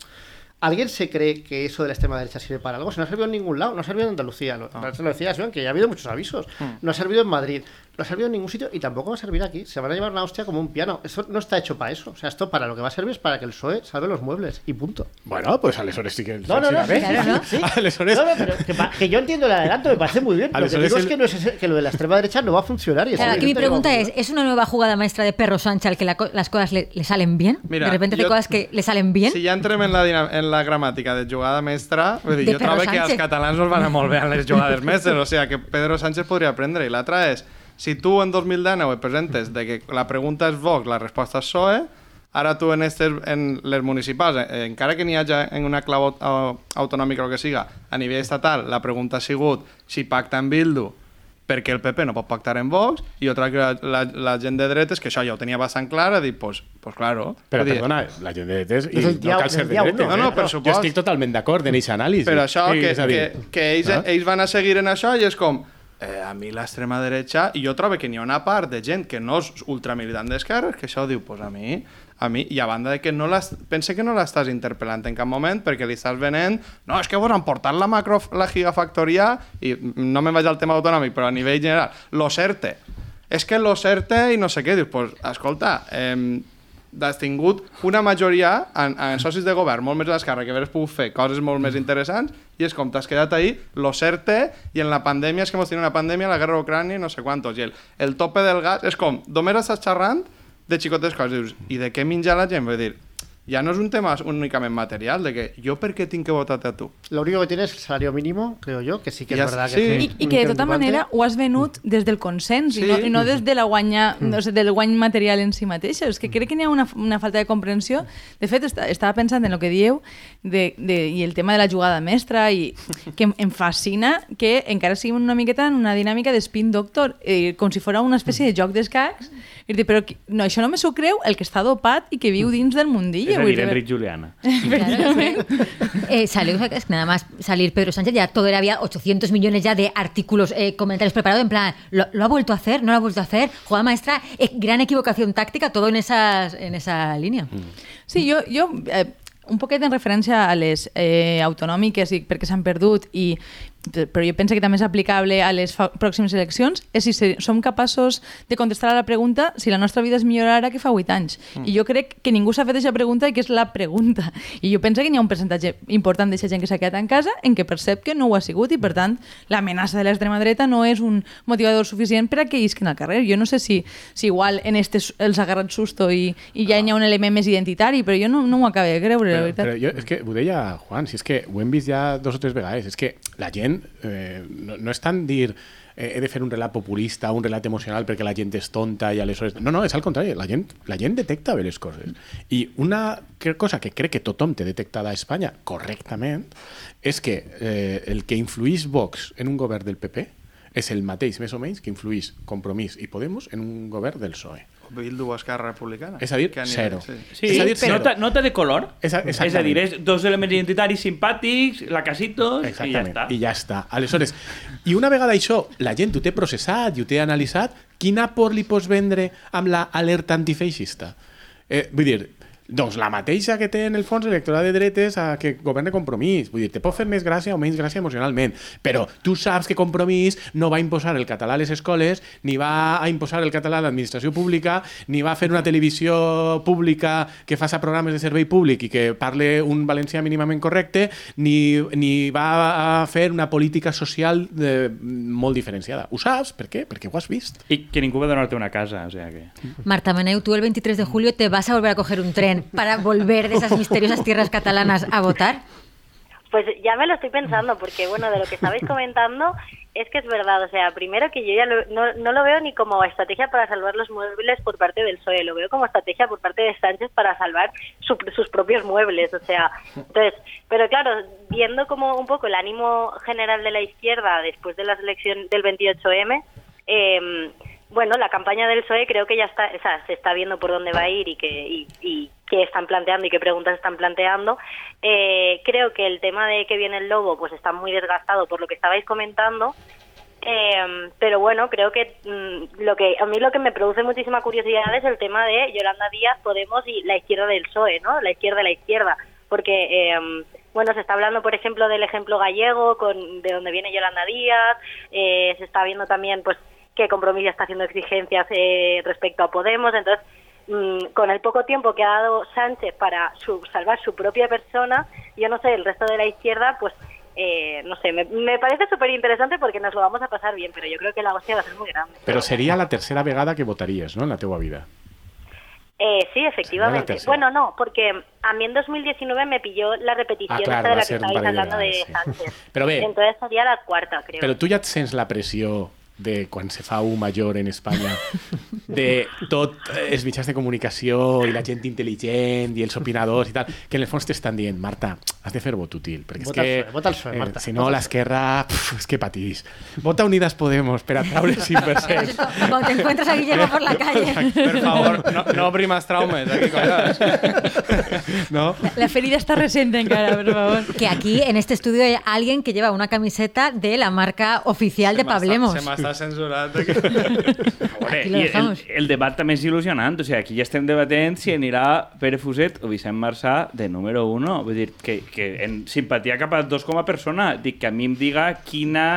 ¿alguien se cree que eso de la extrema derecha sirve para algo? Si no ha servido en ningún lado, no ha servido en Andalucía. Lo, se lo decía Joan, que ya ha habido muchos avisos. No ha servido en Madrid, no ha servido en ningún sitio y tampoco va a servir aquí. Se van a llevar una hostia como un piano. Eso no está hecho para eso. O sea, esto para lo que va a servir es para que el PSOE salve los muebles y punto. Bueno, pues aleshores sí que... No, no, no, sí, sí, claro, ¿no? (laughs) sí. Aleshores... No, no, pero que, pa- que yo entiendo el adelanto, me parece muy bien. (laughs) Lo que digo es el- que, no es ese- que lo de la extrema derecha no va a funcionar. Y es Claro, aquí mi pregunta es. ¿es una nueva jugada maestra de Perro Sánchez al que la las cosas le, le salen bien? Mira, de repente yo- cosas que le salen bien. Si ja entrem en la, en la gramàtica de jugada mestra, vull dir, De jo Pedro trobo que els catalans no es van a molt bé en les jugades mestres, o sigui, que Pedro Sánchez podria aprendre. I l'altra és, si tu en 2019 et presentes de que la pregunta és Vox, la resposta és PSOE, ara tu en, estes, en les municipals, eh, encara que n'hi hagi en una clau au- autonòmica o el que siga, a nivell estatal, la pregunta ha sigut si pacta amb Bildu perquè el PP no pot pactar en Vox, i otra que la, la, la gent de dretes, que això ja ho tenia bastant clar, ha dit, pues, pues claro. Però, dir, perdona, la gent de dretes, i no dia- cal ser de dretes. uno. No, no, eh? per Jo supost. estic totalment d'acord en aquesta anàlisi. Però això, Sí, que, que, que ells, eh? ells van a seguir en això i és com eh, a mi l'extrema dreta, i jo trobo que n'hi ha una part de gent que no és ultramilitant d'esquerres que això diu, pues a mi, a mi, i a banda de que no l'has- pense que no l'estàs interpel·lant en cap moment perquè li estàs venent, no, és que vos han portat la macro, la gigafactoria, i no me'n vaig al tema autonòmic, però a nivell general, lo CERTE. És que lo CERTE i no sé què, dius, pues, escolta, eh, has tingut una majoria en, en socis de govern molt més a l'esquerra que hauries pogut fer coses molt més interessants i és com t'has quedat ahí, lo certe i en la pandèmia és que hemos tenido una pandèmia, la guerra d'Ucrània i no sé quantos i el, el tope del gas és com, només estàs xerrant de dius, i de què menja la gent? Vull dir, ja no és un tema únicament material, de que jo per què tinc que votar-te a tu? Lo único que tiene es el salario mínimo, creo yo, que sí que Ya es verdad sí. que es I, I que de tota manera ho has venut des del consens Sí. i, no, i no des de la guanya, no sé, del guany material en si mateixa. És que crec que n'hi ha una, una falta de comprensió. De fet, est estava pensant en el que dieu de, de, i el tema de la jugada mestra i que em, em fascina que encara sigui una miqueta en una dinàmica de spin doctor, eh, com si fos una espècie de joc d'escacs. I dir, però no, això només s'ho creu el que està dopat i que viu dins del mundillo. Dir- Enric Juliana. (laughs) Claro, sí. Eh, salió, es que nada más salir Pedro Sánchez, ya todo era, había 800 millones ya de artículos, eh, comentarios preparados, en plan, ¿lo, lo ha vuelto a hacer? ¿No lo ha vuelto a hacer? Jugada maestra, eh, gran equivocación táctica, todo en, esas, en esa línea. Sí, jo, jo eh, un poquet en referència a les eh, autonòmiques i perquè s'han perdut i però jo penso que també és aplicable a les pròximes eleccions, és si som capaços de contestar a la pregunta si la nostra vida és millor ara que fa 8 anys. Mm. I jo crec que ningú s'ha fet aquesta pregunta i que és la pregunta. (laughs) I jo penso que n'hi ha un percentatge important d'aquesta gent que s'ha quedat en casa en què percep que no ho ha sigut i, per tant, l'amenaça de l'extrema dreta no és un motivador suficient per a que isquen al carrer. Jo no sé si, si igual en este els ha agarrat susto i, i ja hi ha un element més identitari, però jo no, no m'ho acabo de creure, la Però, veritat. però jo, és que ho deia Juan, si és que ho hem vist ja dos o tres vegades, és que la gent eh, no, no és tant dir eh, he de fer un relat populista, un relat emocional perquè la gent és tonta i aleshores... No, no, és al contrari, la gent, la gent detecta bé les coses. I una cosa que crec que tothom té detectada a Espanya correctament és que eh, el que influís Vox en un govern del PP és el mateix, més o menys, que influís Compromís i Podemos en un govern del PSOE. Bildu o Esquerra Republicana. És a dir, zero. sí. Sí, És a dir, zero. nota, nota de color. És a- és a dir, és dos elements identitaris simpàtics, la casitos, i ja està. i ja està. Aleshores, i una vegada això, la gent ho té processat i ho té analitzat, quina por li pots vendre amb la alerta antifeixista? Eh, vull dir, doncs la mateixa que té en el fons electorat de dretes a que governa Compromís. Vull dir, te pot fer més gràcia o menys gràcia emocionalment, però tu saps que Compromís no va imposar el català a les escoles, ni va a imposar el català a l'administració pública, ni va fer una televisió pública que faça programes de servei públic i que parle un valencià mínimament correcte, ni, ni va a fer una política social de, molt diferenciada. Ho saps? Per què? Perquè ho has vist. I que ningú va donar-te una casa, o sea que... Marta Meneu, tú el 23 de julio te vas a volver a coger un tren para volver de esas misteriosas tierras catalanas a votar. Pues ya me lo estoy pensando, porque bueno, de lo que estabais comentando, es que es verdad, o sea, primero que yo ya lo- no, no lo veo ni como estrategia para salvar los muebles por parte del PSOE, lo veo como estrategia por parte de Sánchez para salvar su- sus propios muebles, o sea, entonces, pero claro, viendo como un poco el ánimo general de la izquierda después de las elecciones del 28M, eh, bueno, la campaña del PSOE creo que ya está, o sea, se está viendo por dónde va a ir y que y, y qué están planteando y qué preguntas están planteando. Eh, creo que el tema de que viene el lobo pues está muy desgastado por lo que estabais comentando. Eh, pero bueno, creo que mm, lo que a mí lo que me produce muchísima curiosidad es el tema de Yolanda Díaz, Podemos y la izquierda del PSOE, ¿no? La izquierda de la izquierda, porque eh, bueno, se está hablando, por ejemplo, del ejemplo gallego, con de donde viene Yolanda Díaz, eh, se está viendo también, pues, que Compromís ya está haciendo exigencias eh, respecto a Podemos, entonces con el poco tiempo que ha dado Sánchez para su- salvar su propia persona, yo no sé, el resto de la izquierda, pues, eh, no sé, me, me parece súper interesante porque nos lo vamos a pasar bien, pero yo creo que la hostia va a ser muy grande. Però seria la tercera vegada que votaries, no?, en la teua vida. Eh, sí, Sería efectivamente. Bueno, no, porque a mí en 2019 me pilló la repetición Ah, claro, esta de la que de hablando de sí. Sánchez. Però bé, Entonces sería la cuarta, creo. Però tu ja et sents la pressió de quan se fa un major en Espanya, de tot eh, els mitjans de comunicació i la gent intel·ligent i els opinadors i tal, que en el fons t'estan dient, Marta, has de fer vot útil, perquè Vota és que vota el PSOE, Marta, si no l'esquerra és que patís. Vota Unidas Podemos per atraure el 5%. Cuando te encuentras a Guillermo por la calle. Per favor, no, no obri más traumes, aquí, collons. (laughs) No? La ferida está reciente encara, por favor. Que aquí en este estudio hay alguien que lleva una camiseta de la marca oficial de Se Pablemos. Se m'està censurat. (laughs) Aquí. Veure, Aquí el, el debat també és il·lusionant, o sigui, aquí ja estem debatent si anirà Pere Fuset o Vicent Marçà de número 1. Vull dir, que, que en simpatia cap a dos com a persona, dic que a mi em diga quina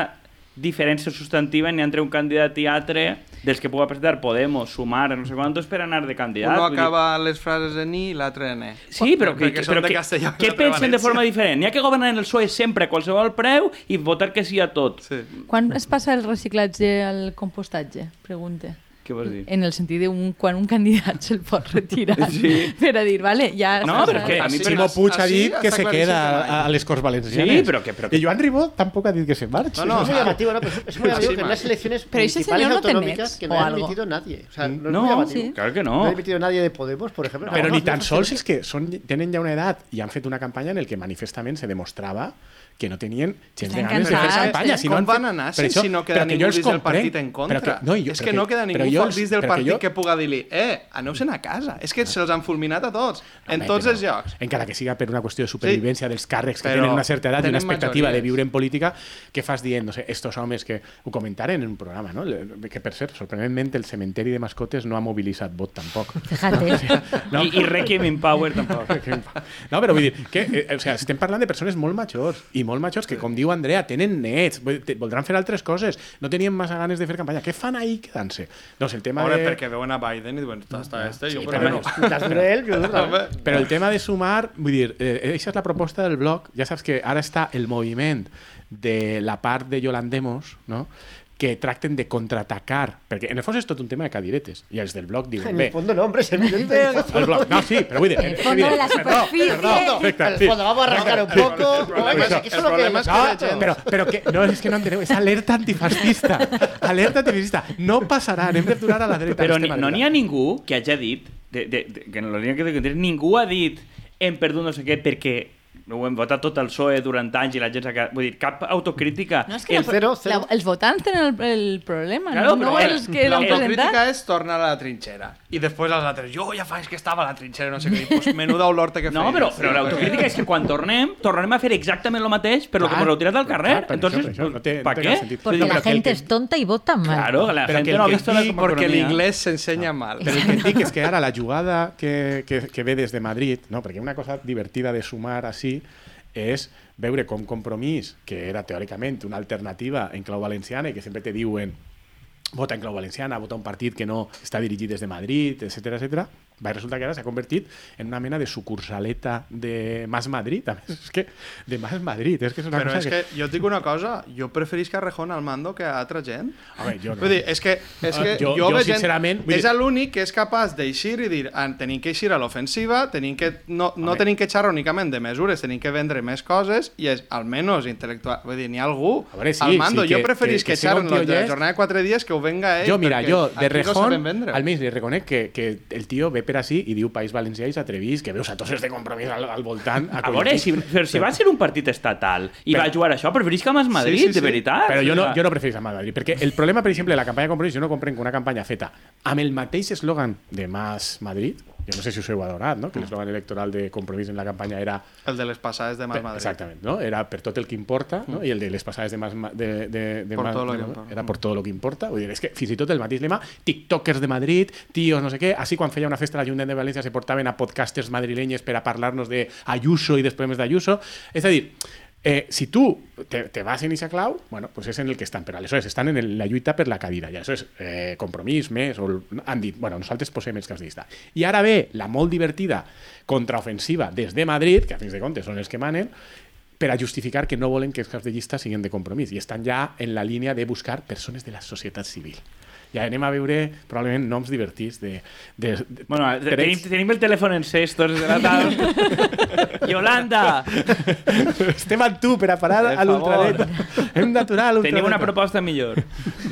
diferència substantiva n'hi ha entre un candidat i altre dels que puga presentar Podemos, Sumar, no sé quantos, per anar de candidat. Uno Vull dir, acaba les frases en i, l'altre en e. Sí, però, que, que, però de que, l'altre pensen de forma diferent? N'hi ha que governar en el PSOE sempre a qualsevol preu i votar que sí a tot. Sí. Quan es passa el reciclatge al compostatge? Pregunte. Què vols dir? En el sentit de un, quan un candidat se'l pot retirar (laughs) Sí. per a dir, vale, ja... No, però que a mi Sí, Ximo Puig ha dit que se queda que a, a les Corts Valencianes. Sí, però que- però que- I Joan Ribó tampoc ha dit que se marxi. No, no, Es muy llamativo, ¿no? Pero es- es muy llamativo que en las elecciones Pero municipales no autonómicas nets que no algo. admitido nadie. O sea, no, es No, muy llamativo. sí. Claro que No no. ha admitido nadie de Podemos, por ejemplo. Però No, ni no, tan no, sols els que són, tenen ja una edat i han fet una campanya en el que manifestament se demostrava que no tenien gens de ganes de fer campanya. Si no Com van anar per si- si no queda que ningú dins del partit en contra? Però que, no, jo, És però que no queda ningú jo els- dins del però que partit jo- que puga dir-li eh, aneu-se'n a casa. És que se'ls han fulminat a tots, en Home, tots però els llocs. Encara que siga per una qüestió de supervivència dels càrrecs que Però tenen una certa edat i una expectativa de majories. viure en política, què fas dient? No sé, estos homes que ho comentaren en un programa, no? Que, per cert, sorprenentment, el cementeri de mascotes no ha mobilitzat vot tampoc. (laughs) Fíjate. No? I, I Requiem in Power tampoc. No, però vull dir que eh, o sea, estem parlant de persones molt majors i molt majors que, com diu Andrea, tenen nets, voldran fer altres coses, no tenien massa ganes de fer campanya. Què fan ahí quedant-se? Doncs el tema Home, de... perquè veuen a Biden i diuen, està este, jo Sí, per però no. Las de Home, vez. Però el tema de sumar, vull dir, eh, això és la proposta del blog. Ja saps que ara està el moviment de la part de Yolandemos, no? Que tracten de contraatacar, perquè en el fons és tot un tema de cadiretes, i els del blog diuen, En el fondo no, hombre, (laughs) es evidente. el blog, no, sí, però vull dir... En el fondo de la superficie. Perfecte, En el fondo, vamos a arrancar un poco. El problema és- Aquí el problema que- és que No, la gent- però, però que, no, és que no enteneu, és alerta antifascista. Alerta antifascista. No passarà, anem de donar a la dreta. Però l'extrema no n'hi ha ningú que hagi dit, de, de, de, que la línia que de ningú ha dit hem perdut no sé què perquè ho hem votat tot el PSOE durant anys i la gent s'ha quedat... Vull dir, cap autocrítica. No, és que El- la, cero, cero. La, els votants tenen el, el problema, Claro, no, no però els que l'han presentat. L'autocrítica és tornar a la trinxera. I després els altres, jo ja faig que estava a la trinxera, no sé què. Pues menuda olor que No, feies. però, però l'autocrítica és que quan tornem, tornarem a fer exactament el mateix, però Clar, que m'ho heu tirat al carrer. clar, per Entonces, això, per això, no té- no ¿pa té qué? cap sentit. Porque No, la pero que el gente que- es tonta y vota mal. Claro, la Pero gente que el no ha que visto la Perquè economía. l'inglès s'ensenya mal. Però el que dic és que ara la jugada que, que, que ve des de Madrid, no? perquè una cosa divertida de sumar així és veure com Compromís, que era teòricament una alternativa en clau valenciana i que sempre te diuen vota en clau valenciana, vota un partit que no està dirigit des de Madrid, etc etc. Va, resulta que ara s'ha convertit en una mena de sucursaleta de Mas Madrid. A més, (laughs) és que de Mas Madrid, és que és una Però cosa és que jo et dic una cosa, jo preferisc a Rejón al mando que a altra gent. Home, jo no. Vull dir, és que, és que Ah, jo- jo, jo gent- sincerament, vull és dir- l'únic que és capaç d'eixir i dir ah, tenim que eixir a l'ofensiva, tenim que, no, no tenim que xerrar únicament de mesures, tenim que vendre més coses i és almenys intel·lectual. Vull dir, n'hi ha algú A veure, sí, al mando. sí, jo que- preferís que- que, que xerren la jornada de quatre dies que ho venga ell. Jo, mira, jo, de no Rejón, vendre. almenys li reconec que, que el tio ve per així i diu País Valencià i s'atrevís, que veus a tots els de compromís al, al voltant. A veure, si, però si va ser un partit estatal i Però- va jugar això, preferís que a Madrid, Sí, sí, sí. de veritat? Però jo no, jo no preferís a Madrid, perquè el problema, per exemple, de la campanya de compromís, jo no comprenc que una campanya feta amb el mateix eslògan de Mas Madrid, jo no sé si us heu adonat, no? que l'eslògan electoral de compromís en la campanya era El de les passades de Per- Madrid. Exactament, no? Era per tot el que importa, no? I el de les passades de más de, de, de Por más- todo lo de- que importa. era por todo lo que importa. Vull dir, és que fins i tot el mateix lema, tiktokers de Madrid, tios, no sé què, així quan feia una festa a l'Ajuntament de València se portaven a podcasters madrilenyes per a parlar-nos de Ayuso i dels problemes d'Ayuso. És a dir, Eh, si tu te, te vas en esa clau, bueno, pues és en el que estan, però aleshores estan en el, la lluita per la cadira, i això és eh, compromís més, o han dit, bueno, nosaltres posem els caps de llista. I ara ve la molt divertida contraofensiva des de Madrid, que a fins de comptes són els que manen, per a justificar que no volen que els caps de llista siguin de compromís i estan ja en la línia de buscar persones de la societat civil. Ja anem a veure probablement noms divertits de... de, de Bueno, tenim, tenim el telèfon encès tots de la tarda. (laughs) Yolanda, Estem amb tu per a parar a l'ultradreta. Hem d'aturar a l'ultradreta. tenim una proposta millor.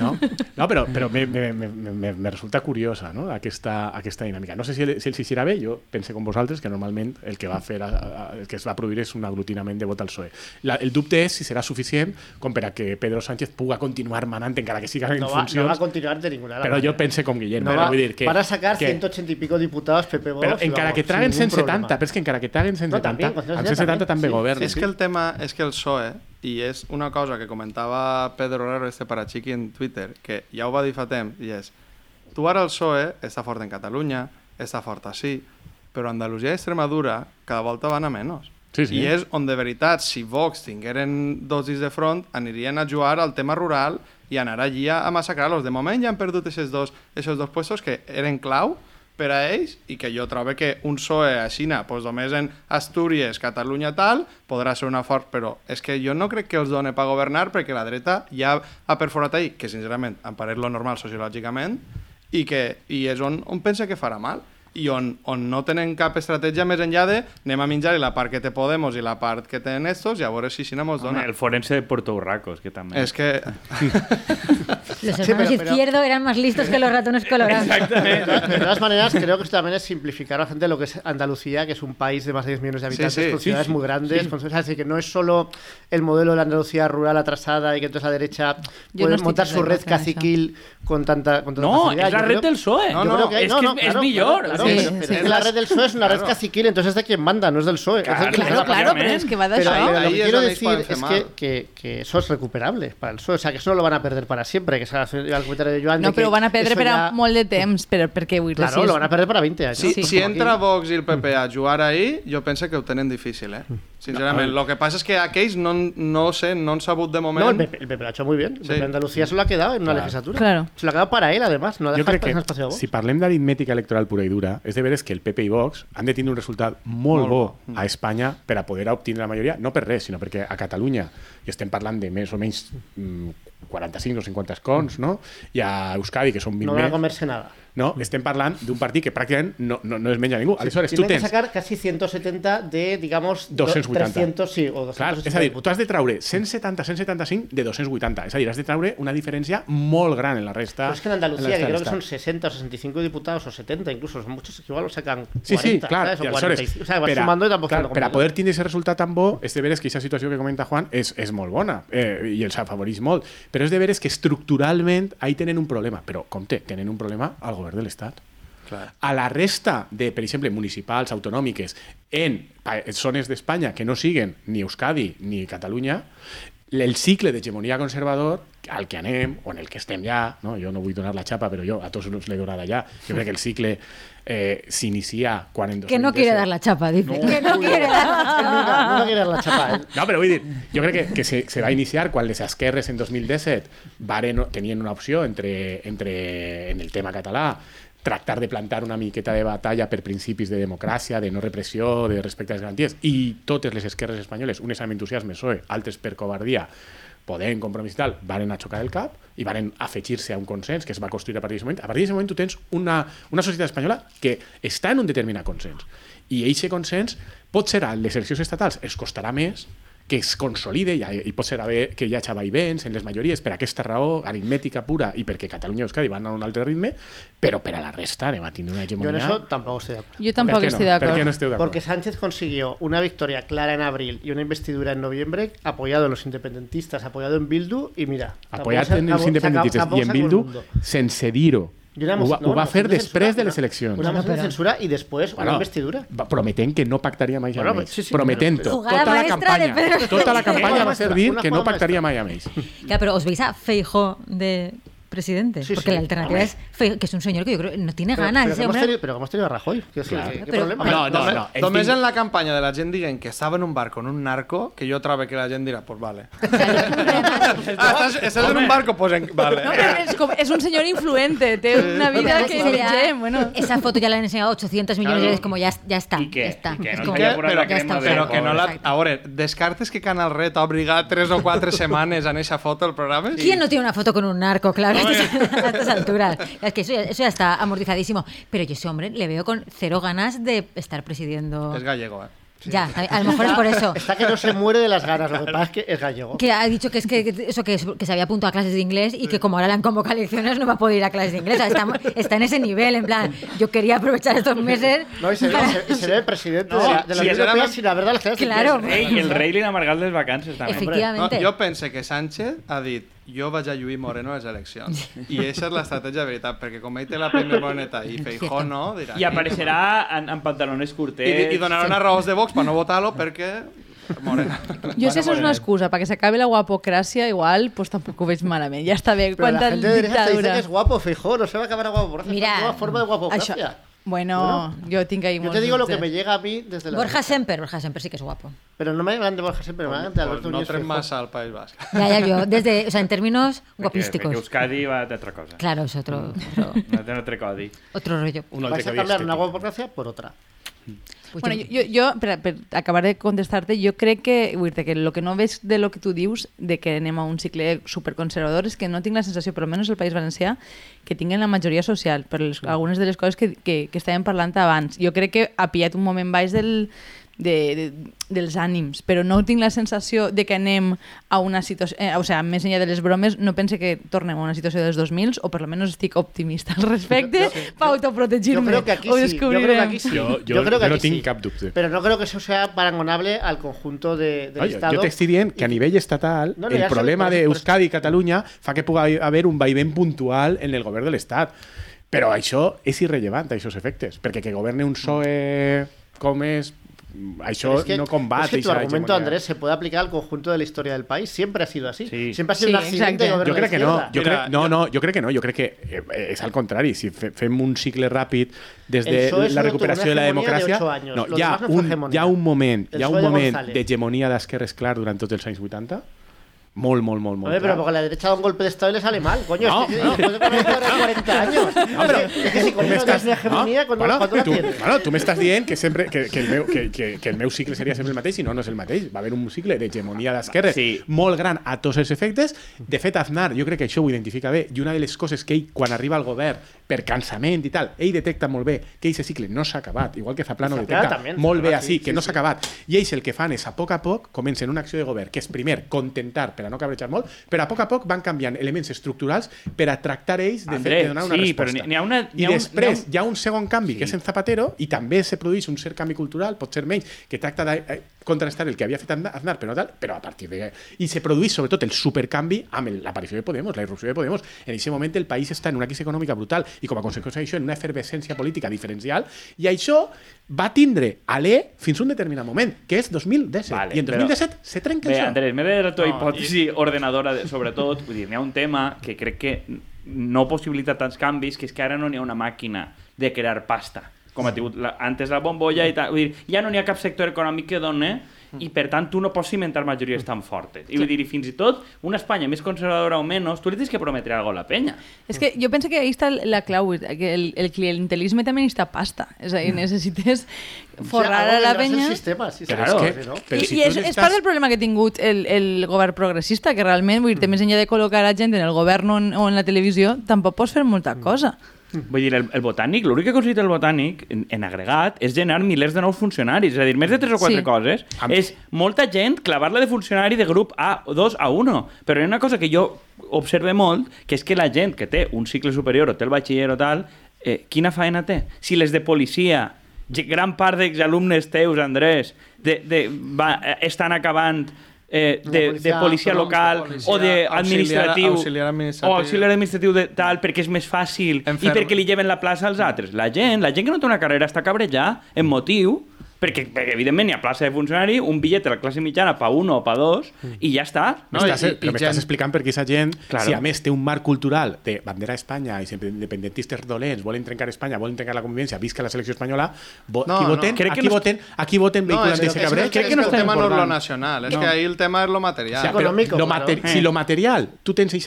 No, no però, però me, me, me, me, me resulta curiosa no? aquesta, aquesta dinàmica. No sé si, el, si els eixirà bé, jo pense com vosaltres que normalment el que va fer a, a, el que es va produir és un aglutinament de vot al PSOE. La, el dubte és si serà suficient com per a que Pedro Sánchez puga continuar manant encara que siga en No va, no funcions. va a continuar de ninguna però jo pense com Guillem. No però va, vull dir que, van a sacar que, 180 y pico diputados PP Vox. però encara que traguen sin ningún 170, problema. però és que encara que traguen 170, también, con 170 amb 170 també sí. governen. És que el tema és que el PSOE, i és una cosa que comentava Pedro Herrero, este parachiqui en Twitter, que ja ho va dir fa temps, i és, tu ara el PSOE està fort en Catalunya, està fort així, però Andalusia i Extremadura cada volta van a menys. Sí, sí. I és on de veritat, si Vox tingueren dosis de front, anirien a jugar al tema rural i anar allí a, massacrar-los. De moment ja han perdut aquests dos, aquests dos puestos que eren clau per a ells i que jo trobo que un PSOE a Xina, pues, només en Astúries, Catalunya tal, podrà ser una fort, però és que jo no crec que els done per governar perquè la dreta ja ha perforat ahir, que sincerament em pareix lo normal sociològicament, i, que, i és on, on pensa que farà mal. I on, on no tenen cap estratègia més enllà de anem a menjar la part que té Podemos i la part que tenen estos i a veure si no mos Home, dona. el forense de Puerto Urracos, que també. És que... (laughs) Los Sí, hermanos pero- pero- izquierdo eran más listos que los ratones colorados. De todas maneras, creo que esto también es simplificar a la gente lo que es Andalucía, que es un país de más de 10 millones de habitantes, sí, con sí, ciudades sí. muy grandes. con- o sea, es decir, que no es solo el modelo de la Andalucía rural atrasada y que entonces la derecha Yo puede no montar su red con caciquil con tanta, con tanta no, facilidad. es la Yo red creo- del PSOE. No, yo no, creo que- es no, que no, es, es claro, millor. claro, o Sí, pero, pero sí. es la red del PSOE es una red caciquil, entonces es de quien manda, no es del PSOE. Claro, Claro, claro, pero es que va Pero, d'això. pero lo Ahí que es quiero decir es que, que, que eso es recuperable para el PSOE. O sea, que eso no lo van a perder para siempre. Que es el comentario de Joan. No, de que però ho van a perdre eso per a ya- molt de temps, perquè vull dir, Claro, si lo van a perder para 20 años. Si, Sí. si entra Vox i el PP a jugar ahir, jo penso que ho tenen difícil, eh? Sincerament. Lo que passa és que aquells no, no sé, no han sabut de moment... No, el PP, el PP lo ha hecho muy bien. El Sí. PP de Andalucía se lo ha quedado en una Claro. legislatura. Claro. Se lo ha quedado para él, además. No Jo deja crec que, espacio a Vox. si parlem d'aritmètica electoral pura i dura, és de veres que el PP i Vox han de tindre un resultat molt, Molt bo bo. a Espanya per a poder obtenir la majoria, no per res, sinó perquè a Catalunya, i estem parlant de més o menys mm, 45 o 50 escons, no? i a Euskadi, que són 20 no van a més, comerse nada. No? estem parlant d'un partit que pràcticament no, no, no es menja ningú. Aleshores, tu tens... sacar casi 170 de, digamos, do- 280. 300, sí, o 280. Clar, és a dir, tu has de traure 170, 175 de 280. És a dir, has de traure una diferència molt gran en la resta. Pero es que en Andalucía, la que creo que son estat. 60 o 65 diputados, o 70 incluso, son muchos, que igual lo sacan 40, Sí, sí, clar, ¿sabes? O i aleshores, 45. O sea, vas per a- sumando y tampoco per a poder tindre aquest resultat tan bo, és de veres que aquesta situació que comenta Juan és, és molt bona eh, i els afavoreix molt, però és de veres que estructuralment ahí tenen un problema, però compte, tenen un problema al govern de l'Estat. A la resta de, per exemple, municipals, autonòmiques, en zones d'Espanya que no siguen ni Euskadi ni Catalunya, el cicle d'hegemonia conservador al que anem, o en el que estem ja, no? jo no vull donar la xapa, però jo a tots us l'he donada ja, jo crec que el cicle eh, s'inicia quan en Que no quiere 2017 dar la chapa, dice. (laughs) que no quiere dar la chapa. No, no quiere dar la chapa, ¿eh? No, però vull dir, jo crec que, que se, se va iniciar quan les esquerres en 2017 varen, tenien una opció entre, entre, en el tema català tractar de plantar una miqueta de batalla per principis de democràcia, de no repressió, de respecte a les garanties, i totes les esquerres espanyoles, unes amb entusiasme PSOE, altres per covardia, Podem, Compromís i tal, varen a xocar el cap i varen afegir-se a un consens que es va construir a partir d'aquest moment. A partir d'aquest moment tu tens una, una societat espanyola que està en un determinat consens. I aquest consens pot ser a les eleccions estatals, es costarà més, que es consolide i, i pot ser haver, que hi hagi vaivens en les majories per aquesta raó aritmètica pura i perquè Catalunya i Euskadi van a un altre ritme, però per a la resta anem a tindre una Yo en hegemonia... eso tampoco estoy de acuerdo. Jo Per tampoc què no? estic Per què d'acord. no esteu d'acord? Porque Sánchez consiguió una victoria clara en abril y una investidura en noviembre, apoyado en los independentistas, apoyado en Bildu, y mira. apoyat en els independentistes i en Bildu sense dir-ho. Una Ho, va- no, ho va una fer de després censura, de les una- eleccions. Una moción de censura y después una investidura. prometent que no pactaria mai Bueno, amb ells. sí, sí, prometent pero- Jugada tota la campanya. Pedro Tota campanya va ser dir Una que no jugada pactaria mai amb ells. Pero os veis a Feijo de presidente, Sí, porque sí. la alternativa es que es un señor que yo creo que no tiene Pero, ganas pero, ese que hemos tenido, pero que hemos tenido a Rajoy. ¿Qué, Claro. ¿qué, qué Pero- problema? No, no, no. Només en la campanya de la gent diguen que estava en un bar con un narco, que jo trobo que la gent dirà, pues vale. (laughs) (laughs) ah, estàs, estàs en un barco, pues en, vale. No, és un senyor influente, té una vida que esa ya- vegem, bueno. Esa foto ya la han enseñado 800 millones de veces, como ya, ya. Es Però, está, del però que no la... A veure, descartes que Canal Red ha obligat 3 o 4 (laughs) setmanes en eixa foto al programa? ¿Quién no tiene una foto con un narco, claro, (laughs) a estas, alturas? Es que eso ya, eso ya está amortizadísimo. Pero yo ese hombre le veo con cero ganas de estar presidiendo. És gallego, eh? Ya, a, lo mejor es por eso. (laughs) Está que no se muere de las ganas. Lo que pasa es que es gallego. Que ha dicho que es que, que eso que, es- que se había apuntado a clases de inglés y que como ahora le han convocado a elecciones no va a poder ir a clases de inglés. O sea, está, está en ese nivel, en plan, yo quería aprovechar estos meses. No, y se ve, para- se- y se ve el presidente No, de la, de la sí, Unión Europea sincerament- sin haber dado las clases de Claro. inglés. Rei, el rei li han amargat les vacances també. No, Efectivamente. jo pense que Sánchez ha dit jo vaig a lluir Moreno a les eleccions. (laughs) I aquesta és l'estratègia de veritat, perquè com ell té la pell més boneta i (laughs) Feijó no, dirà... I apareixerà en, en pantalones I, curtets. i donarà una raó de Vox per no votar-lo perquè... Morena. Jo sé si és una excusa, perquè s'acabi la guapocràcia, igual, pues tampoc ho veig malament. Ja està bé, Pero la quanta gente de derecha te dice dictadura. que es guapo, Feijóo, no se va a acabar a guapo. Borja, Mira, una forma de guapocracia. Això, bueno, jo tinc ahí Yo te digo lo que me llega a mí desde la Borja. Semper, Borja Semper sí que es guapo. Pero no me hablan de Borja siempre, me hablan de Alberto no Núñez trem Feijóo. massa al País Basc. (laughs) Ya, ya, yo, desde, o sea, en términos guapísticos. Euskadi va d'altra cosa. Claro, es otro, otro, (laughs) No altre codi. otro rollo. Un altre Vais a cambiar una guapocracia por otra. Pues Bueno, yo- jo, jo, jo per, per acabar de contestar-te, jo crec que, vull dir que el que no veig de lo que tu dius, de que anem a un cicle superconservador, és que no tinc la sensació, per almenys al País Valencià, que tinguen la majoria social, per les, algunes de les coses que, que, que estàvem parlant abans. Jo crec que ha pillat un moment baix del, de, de, dels ànims, però no tinc la sensació de que anem a una situació... Eh, o sigui, més enllà de les bromes, no pense que tornem a una situació dels 2000 o per almenys estic optimista al respecte per Yo autoprotegir-me. creo que aquí sí. Yo creo que aquí sí. Yo- yo- Yo creo que yo no aquí tengo sí. cap dubte. Pero no creo que eso sea parangonable al conjunto de, del Oye, Estado. jo t'estic dient que a nivell estatal No, no, el problema això- d'Euskadi i Catalunya fa que pugui haver un vaivent puntual en el govern de l'Estat. Però això és irrellevant, aquests efectes, perquè que governe un PSOE com és, això Pero es que, no combat es que tu argumento. Andrés, se puede aplicar al conjunto de la historia del país. Siempre ha sido así. Sí. Siempre ha sido Sí, un accidente de gobierno crec de que no, jo Mira, crec, no, no, jo crec que no, jo crec que eh, és al contrari, si fe, fem un cicle ràpid des de la recuperació de la de democràcia, años. no, hi, ha no un, hi ha un moment, hi ha un de moment d'hegemonia d'esquerres clar durant tots els anys 80, molt, molt, molt, molt pero clar. porque la derecha da un golpe de Estado y le sale mal, coño. No, es que, no. después de conocer a 40 años. (laughs) No, però es que si con tu eso tienes una m'estàs- hegemonía, no? cuando, bueno, la tu, tienes. bueno, tu m'estàs dient que, sempre, que, que, el meu, que, que, que el meu cicle seria sempre el mateix i no, no és el mateix. Va haver un cicle d'hegemonia d'esquerres Sí. molt gran a tots els efectes. De fet, Aznar, jo crec que això ho identifica bé i una de les coses que ell, quan arriba al govern per cansament i tal, ell detecta molt bé que aquest cicle no s'ha acabat, igual que Zaplano detecta també, molt bé així, sí, que sí, no sí. s'ha acabat. I ells el que fan és, a poc a poc, comencen una acció de govern, que és primer contentar per a no cabrejar molt, però a poc a poc van canviant elements estructurals per a tractar ells de, André, fet, de donar una sí, però resposta. n'hi ha una- n'hi I ha un- després ha un- hi ha un segon canvi, Sí. que és en Zapatero, i també se produeix un cert canvi cultural, pot ser menys, que tracta de eh, contrastar el que havia fet Aznar, però tal, però a partir de... I se produeix sobretot el supercanvi amb l'aparició de Podemos, la irrupció de Podemos. En aquest moment el país està en una crisi econòmica brutal i com a conseqüència d'això en una efervescència política diferencial i això va tindre alè fins a un determinat moment, que és 2017. Vale, I en però- 2017 se trenca Bé, això. Andrés, m'he de la tua No, hipòtesi ordenadora, de, sobretot, vull dir, n'hi ha un tema que crec que no possibilita tants canvis, que és que ara no n'hi ha una màquina de crear pasta, com ha tingut la, antes la bombolla i tal. Vull dir, ja no n'hi ha cap sector econòmic que doni i per tant tu no pots cimentar majories tan fortes. I vull dir, i fins i tot una Espanya més conservadora o menys, tu li tens que prometre algo a la penya. És que jo penso que ahí està la clau, que el, el clientelisme també necessita pasta. És a dir, necessites forrar algo a la ser el penya... sistema, sí, claro, és que- però I, si i és, és estàs- part del problema que ha tingut el, el govern progressista, que realment, vull dir, més enllà de col·locar a gent en el govern o en, o en la televisió, tampoc pots fer molta cosa. Vull dir, el, el botànic, l'únic que ha aconseguit el botànic, en, en agregat, és generar milers de nous funcionaris. És a dir, més de 3 o 4 Sí. coses. Am- És molta gent clavar-la de funcionari de grup A, 2 a 1. Però hi ha una cosa que jo observe molt, que és que la gent que té un cicle superior o té el batxiller o tal, eh, quina faena té? Si les de policia, gran part d'exalumnes teus, Andrés, de, de, va, eh, estan acabant eh, de, policia de policia local policia o de auxiliar- administratiu auxiliar administratiu. o auxiliar administratiu de tal perquè és més fàcil i Enferm- perquè li lleven la plaça als altres. La gent, la gent que no té una carrera està cabrejada en motiu perquè, perquè evidentment hi ha plaça de funcionari, un bitllet de la classe mitjana pa 1 o pa 2 i ja està. No, M'estàs, i- i però m'estàs gent- explicant per què aquesta gent, Claro. si a més té un marc cultural de bandera a Espanya i sempre independentistes dolents, volen trencar Espanya, volen trencar la convivència, visca la selecció espanyola, vo No, aquí, no. voten, Crec que aquí, no- voten, aquí voten No, vehiculant cabret. és, crec que no el tema no és lo nacional, és No. que ahí el tema és lo material. O sea, económico, lo claro. mate- Eh. Si lo material, tú tens e-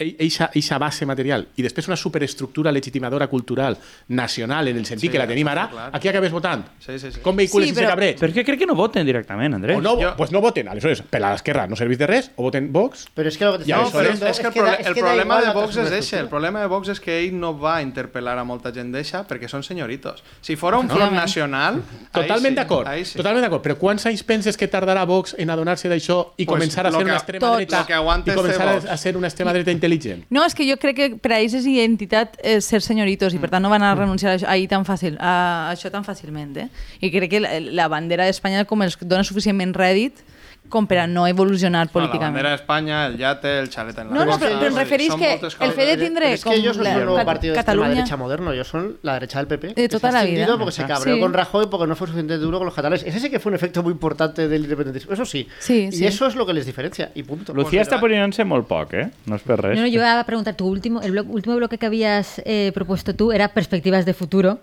eixa, eixa base material i després una superestructura legitimadora cultural nacional en el sentit Sí, que la tenim ara, clar. aquí acabes votant. Sí, sí, sí. Com vehicules Sí, però- cabret? Però és que crec que no voten directament, Andrés. O no, Jo- pues no voten, aleshores, per a l'esquerra no serveix de res, o voten Vox, Pero es que No, però es- diciendo és que el, es el problema de Vox és ese. El problema de Vox és que ell no va interpel·lar a molta gent d'eixa perquè són senyoritos. Si fora un front nacional... (laughs) Totalment d'acord, sí. totalment d'acord, però quants anys penses que tardarà Vox en adonar-se d'això i Pues començar a ser una extrema dreta Lo que aguanta i començar a ser una extrema dreta intel·ligent? No, és que jo crec que per a ells és identitat eh, ser senyoritos i per tant no van a renunciar a això, ahir tan fàcil, a això tan fàcilment. Eh? I crec que la, la bandera d'Espanya com els dona suficientment rèdit com per a no evolucionar No, la políticament. bandera d'Espanya, el yate, el xalet en la No, no, però, però em són que el fet de tindre es que ellos no la, son un partido de extrema derecha moderno, ellos son la derecha del PP. De que toda la vida. Porque se cabreó Sí. con Rajoy porque no fue suficientemente duro con los catalanes. Ese sí que fue un efecto muy importante del independentismo. Eso sí. Sí, y sí. eso es lo que les diferencia. Y punto. Lucía Pues, poniéndose molt poc, eh? No és per res. No, no, yo iba a preguntar, tu último, el blo- último bloque que habías eh, propuesto tú era perspectivas de futuro.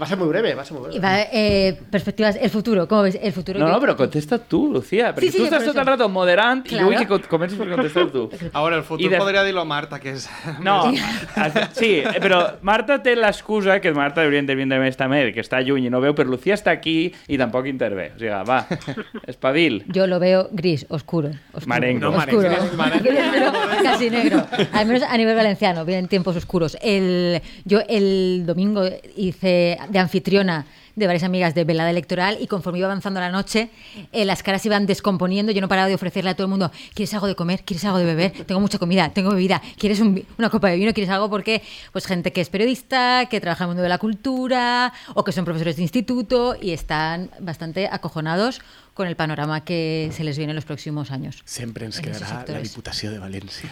Va a ser muy breve, va a ser muy breve. Y va, eh, perspectivas, el futuro, ¿cómo ves? El futuro. No, yo- no, però contesta tu, Lucía. Perquè Sí, sí, tu por estàs tot eso. el rato moderant Claro. i vull que co- comencis per contestar tu. (laughs) Ahora, el I futuro de- podría decirlo Marta, que es... (laughs) No, sí, però Marta té l'excusa, que Marta hauria d'intervindre més també, que està lluny i no veu, però Lucía està aquí i tampoc intervé. O sigui, va, (laughs) espavil. Yo lo veo gris, oscuro. oscuro Marengo. No, oscuro. marengo, Pero casi negro. Al menos a nivel valenciano, vienen tiempos oscuros. El, yo el domingo hice de anfitriona de varias amigas de velada electoral y conforme iba avanzando la noche, eh, las caras iban descomponiendo. Yo no paraba de ofrecerle a todo el mundo, ¿quieres algo de comer? ¿Quieres algo de beber? Tengo mucha comida, tengo bebida. ¿Quieres una copa de vino? ¿Quieres algo? Porque pues gente que es periodista, que trabaja en el mundo de la cultura o que son profesores de instituto y están bastante acojonados con el panorama que se les viene en los próximos años. Sempre ens En esos quedarà la. Diputació de València.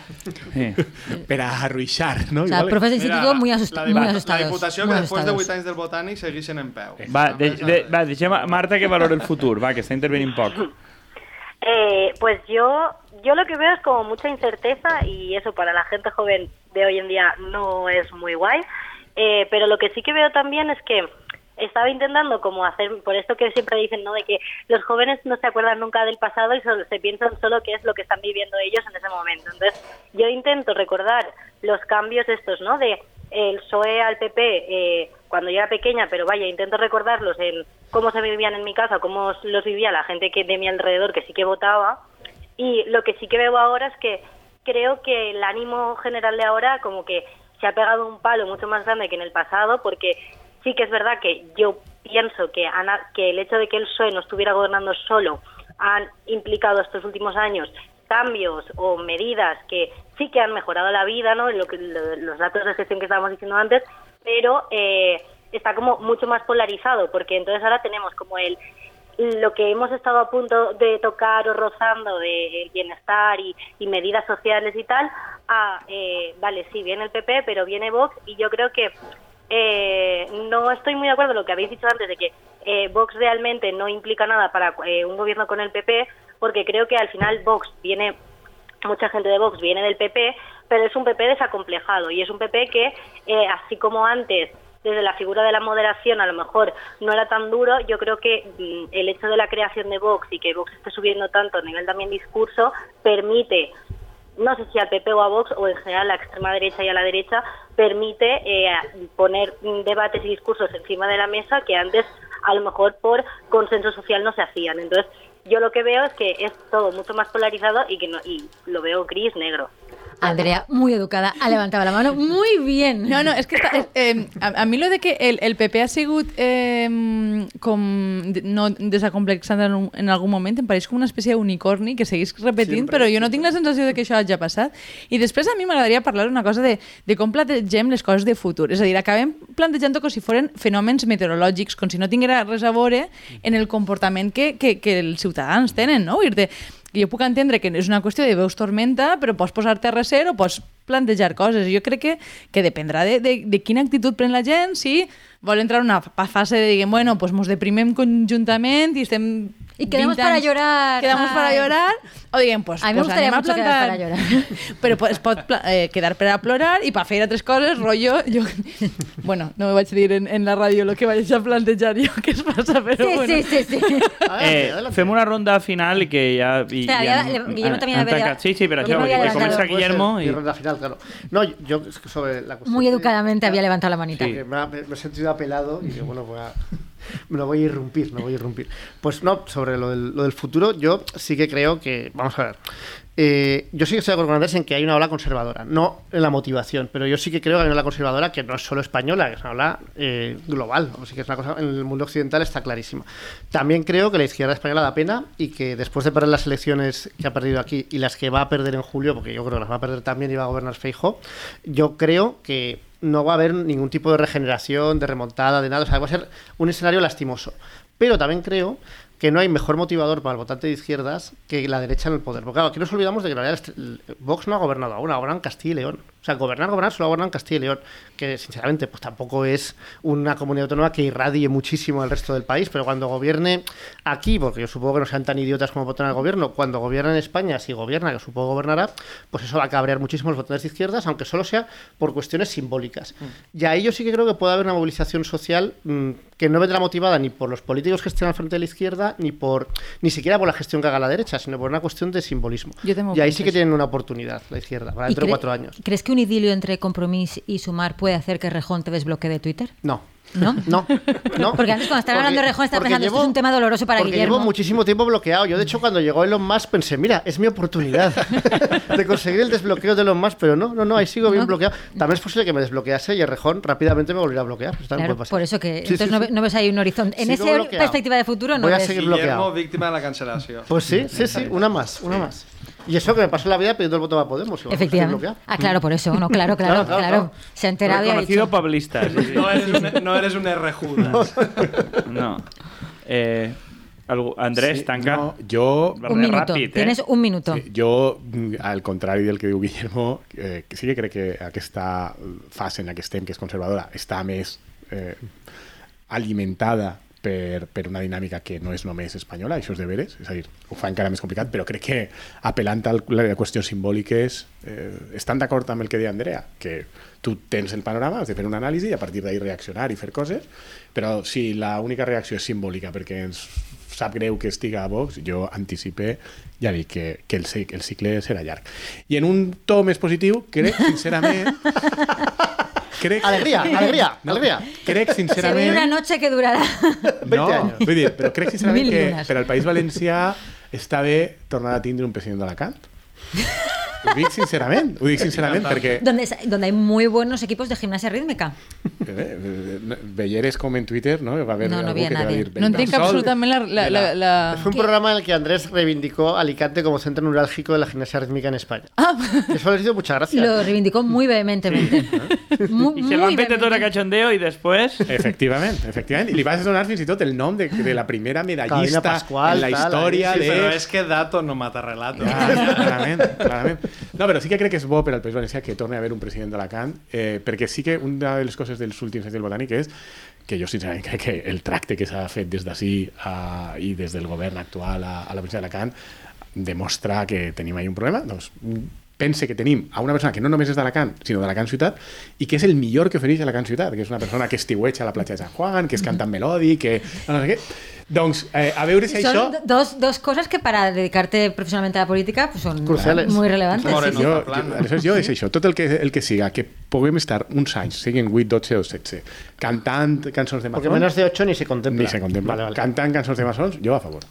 Sí. (laughs) per a arruixar, no? O sea, Igual- profes instituto muy, la- asust- la, muy asustados. La Diputació que després de asustados. 8 anys del botànic segueixen en peu. Va, de, de, va, deixem a Marta que valora el futur, va, que està intervenint poc. Eh, pues yo, yo lo que veo es como mucha incerteza y eso para la gente joven de hoy en día no es muy guay. Eh, pero lo que sí que veo también es que estaba intentando como hacer, por esto que siempre dicen, ¿no? De que los jóvenes no se acuerdan nunca del pasado y solo, se piensan solo qué es lo que están viviendo ellos en ese momento. Entonces, yo intento recordar los cambios estos, ¿no? De el PSOE al PP eh, cuando yo era pequeña, pero vaya, intento recordarlos en cómo se vivían en mi casa, cómo los vivía la gente que de mi alrededor que sí que votaba. Y lo que sí que veo ahora es que creo que el ánimo general de ahora como que se ha pegado un palo mucho más grande que en el pasado, porque sí que es verdad que yo pienso que, han- que el hecho de que el PSOE no estuviera gobernando solo han implicado estos últimos años cambios o medidas que sí que han mejorado la vida, ¿no? Lo que, lo- los datos de gestión que estábamos diciendo antes, pero eh, está como mucho más polarizado, porque entonces ahora tenemos como el lo que hemos estado a punto de tocar o rozando de bienestar y, y medidas sociales y tal, a, eh, vale, sí, viene el PP, pero viene Vox y yo creo que eh, no estoy muy de acuerdo con lo que habéis dicho antes de que eh, Vox realmente no implica nada para eh, un gobierno con el PP, porque creo que al final Vox viene mucha gente de Vox viene del PP, pero es un PP desacomplejado y es un PP que, eh, así como antes, desde la figura de la moderación a lo mejor no era tan duro, yo creo que mm, el hecho de la creación de Vox y que Vox esté subiendo tanto a nivel también discurso permite no sé si al PP o a Vox o en general a la extrema derecha y a la derecha, permite eh, poner debates y discursos encima de la mesa que antes a lo mejor por consenso social no se hacían. Entonces, yo lo que veo es que es todo mucho más polarizado y que no, y lo veo gris negro. Andrea, muy educada, ha levantado la mano muy bien. No, no, és que està, eh, a, a mi lo de que el, el PP ha sigut eh, com de- no desacomplexant en, un, en algun moment em pareix com una espècie d'unicorni que seguís repetint, Sempre, però jo no tinc la sensació de que això hagi passat. I després a mi m'agradaria parlar una cosa de, de com plantegem les coses de futur. És a dir, acabem plantejant com si foren fenòmens meteorològics, com si no tinguera res a veure en el comportament que, que, que els ciutadans tenen, no? Dir-te, que jo puc entendre que és una qüestió de veus tormenta, però pots posar-te a recer o pots plantejar coses. Jo crec que, que dependrà de, de, de quina actitud pren la gent, si vol entrar en una fa- fase de, diguem, bueno, pues mos deprimem conjuntament i estem Y quedamos 20 para llorar. Quedamos para llorar, o diguem, pues, A mí me pues gustaría a mucho quedar para llorar. (laughs) Però pues, es pot eh, quedar per a plorar i per fer altres coses, rotllo... Jo... (laughs) Bueno, no me vaig dir en, en la ràdio el que vaig a plantejar jo que es passa, però Sí, bueno. sí, sí, sí. (laughs) Eh, fem una ronda final i que ja... I, Espera, ja había- Guillermo han había- tancat. Sí, sí, però això, comença Guillermo i... ronda final, claro. No, yo sobre la cuestión Muy de- educadamente había levantado la manita. que me, ha- me- me he sentido apelado y digo, bueno, voy a- (laughs) me lo voy a irrumpir, me voy a irrumpir. Pues no, sobre lo del, lo del futuro, yo sí que creo que, vamos a ver, eh, yo sí que estoy de acuerdo con Andrés en que hay una ola conservadora, no en la motivación, pero yo sí que creo que hay una ola conservadora que no es solo española, que es una ola eh, global, así que es una cosa, en el mundo occidental está clarísima. También creo que la izquierda española da pena y que después de perder las elecciones que ha perdido aquí y las que va a perder en julio, porque yo creo que las va a perder también y va a gobernar Feijo, yo creo que no va a haber ningún tipo de regeneración, de remontada, de nada. O sea, va a ser un escenario lastimoso. Pero también creo que no hay mejor motivador para el votante de izquierdas que la derecha en el poder. Porque claro, aquí nos olvidamos de que en realidad Vox no ha gobernado aún, ahora en Castilla y León. O sea, gobernar, gobernar, solo gobernan Castilla y León, que sinceramente pues tampoco es una comunidad autónoma que irradie muchísimo al resto del país, pero cuando gobierne aquí, porque yo supongo que no sean tan idiotas como votan al gobierno, cuando gobierna en España, si gobierna, que supongo gobernará, pues eso va a cabrear muchísimo los votantes de izquierdas, aunque solo sea por cuestiones simbólicas. Y ahí yo sí que creo que puede haber una movilización social mm, que no vendrá motivada ni por los políticos que estén al frente de la izquierda, ni por ni siquiera por la gestión que haga la derecha, sino por una cuestión de simbolismo. Yo y ahí sí que tienen una oportunidad la izquierda, para ¿Y dentro de cuatro años. ¿Crees que un idilio entre Compromís y Sumar puede hacer que Rejón te desbloquee de Twitter? No. ¿No? No, no. (laughs) Porque antes cuando estaban hablando de Rejón estaba pensando, esto es un tema doloroso para porque Guillermo. llevo muchísimo tiempo bloqueado. Yo, de hecho, cuando llegó Elon Musk pensé, mira, es mi oportunidad (laughs) de conseguir el desbloqueo de Elon Musk, pero no, no, no, ahí sigo bien No. bloqueado. También es posible que me desbloquease y el Rejón rápidamente me volviera a bloquear. Pues Claro, puede pasar. por eso que Sí, entonces sí, no, sí. no ves ahí un horizonte. En Sigo esa bloqueado. perspectiva de futuro no Voy a ves. seguir Guillermo, bloqueado. víctima de la cancelación. Pues sí, sí, sí, una más, una más. Y eso que me pasó la vida pidiendo el voto a Podemos. Efectivamente. Ah, claro, por eso. No, claro, (laughs) claro, Claro, claro. claro, claro. Se ha enterado y ha Reconocido dicho... pablista. sí, sí. No eres un, no eres un R. Judas. (laughs) No. Eh, Andrés, Sí, tanca. no, Va Un minuto. eh? Tienes un minuto. Sí, jo, mm, al contrari del que diu Guillermo, eh, que sí que crec que aquesta fase en la que estem, que és conservadora, està més eh, alimentada per, per una dinàmica que no és només espanyola, això és de veres, és a dir, ho fa encara més complicat, però crec que apel·lant a les qüestions simbòliques eh, estan d'acord amb el que deia Andrea, que tu tens el panorama, has de fer una anàlisi i a partir d'ahir reaccionar i fer coses, però si la única reacció és simbòlica perquè ens sap greu que estiga a Vox, jo anticipe, ja dic, que, que el, el cicle serà llarg. I en un to més positiu, crec, sincerament... (laughs) crec, Alegría, alegría, alegría. crec, Se viene sincerament... una noche que durará. 20 no, vull dir, però crec sincerament que per al País Valencià està bé tornar a tindre un president d'Alacant. Ho dic sincerament, ho dic sincerament perquè donde, donde hay muy buenos equipos de gimnasia rítmica. eh, eh, veieres com en Twitter no? va haver No, no algú que va nadie. dir No entenc "Benzol absolutament la... la, la, la... Fue un programa en el que Andrés reivindicó Alicante como centro neurálgico de la gimnasia rítmica en España. Ah, Eso les hizo mucha gracia. lo reivindicó muy vehementemente. (laughs) Muy, I se van fer tot a cachondeo i després... Efectivament, efectivament. I li vas donar fins i tot el nom de, de la primera medallista Pascual, en la tal, història Sí, de... però és que dato no mata relato. Clar, clarament, clarament. No, però sí que crec que és bo per al País Valencià que torni a haver un president d'Alacant, eh, perquè sí que una de les coses dels últims anys del Botànic és que jo sincerament crec que el tracte que s'ha fet des d'ací a- i des del govern actual a, a la província d'Alacant demostra que tenim ahí un problema. Doncs pense que tenim a una persona que no només és d'Alacant, sinó d'Alacant ciutat, i que és el millor que ofereix Alacant ciutat, que és una persona que estiueja a la platja de Sant Juan, que és cantant melòdic, que... No, sé què. Doncs, eh, a veure si Son això... do- dos, dos cosas que para dedicarte profesionalmente a la política pues son Cruciales. muy relevantes. Moreno. sí, sí. jo, jo, aleshores jo és això, tot el que, el que siga, que puguem estar uns anys, siguin 8, 12 o 16, cantant cançons de Porque maçons, menos de 8 ni se contempla. ni se contempla, Vale, vale. cantant cançons de maçons, jo a favor.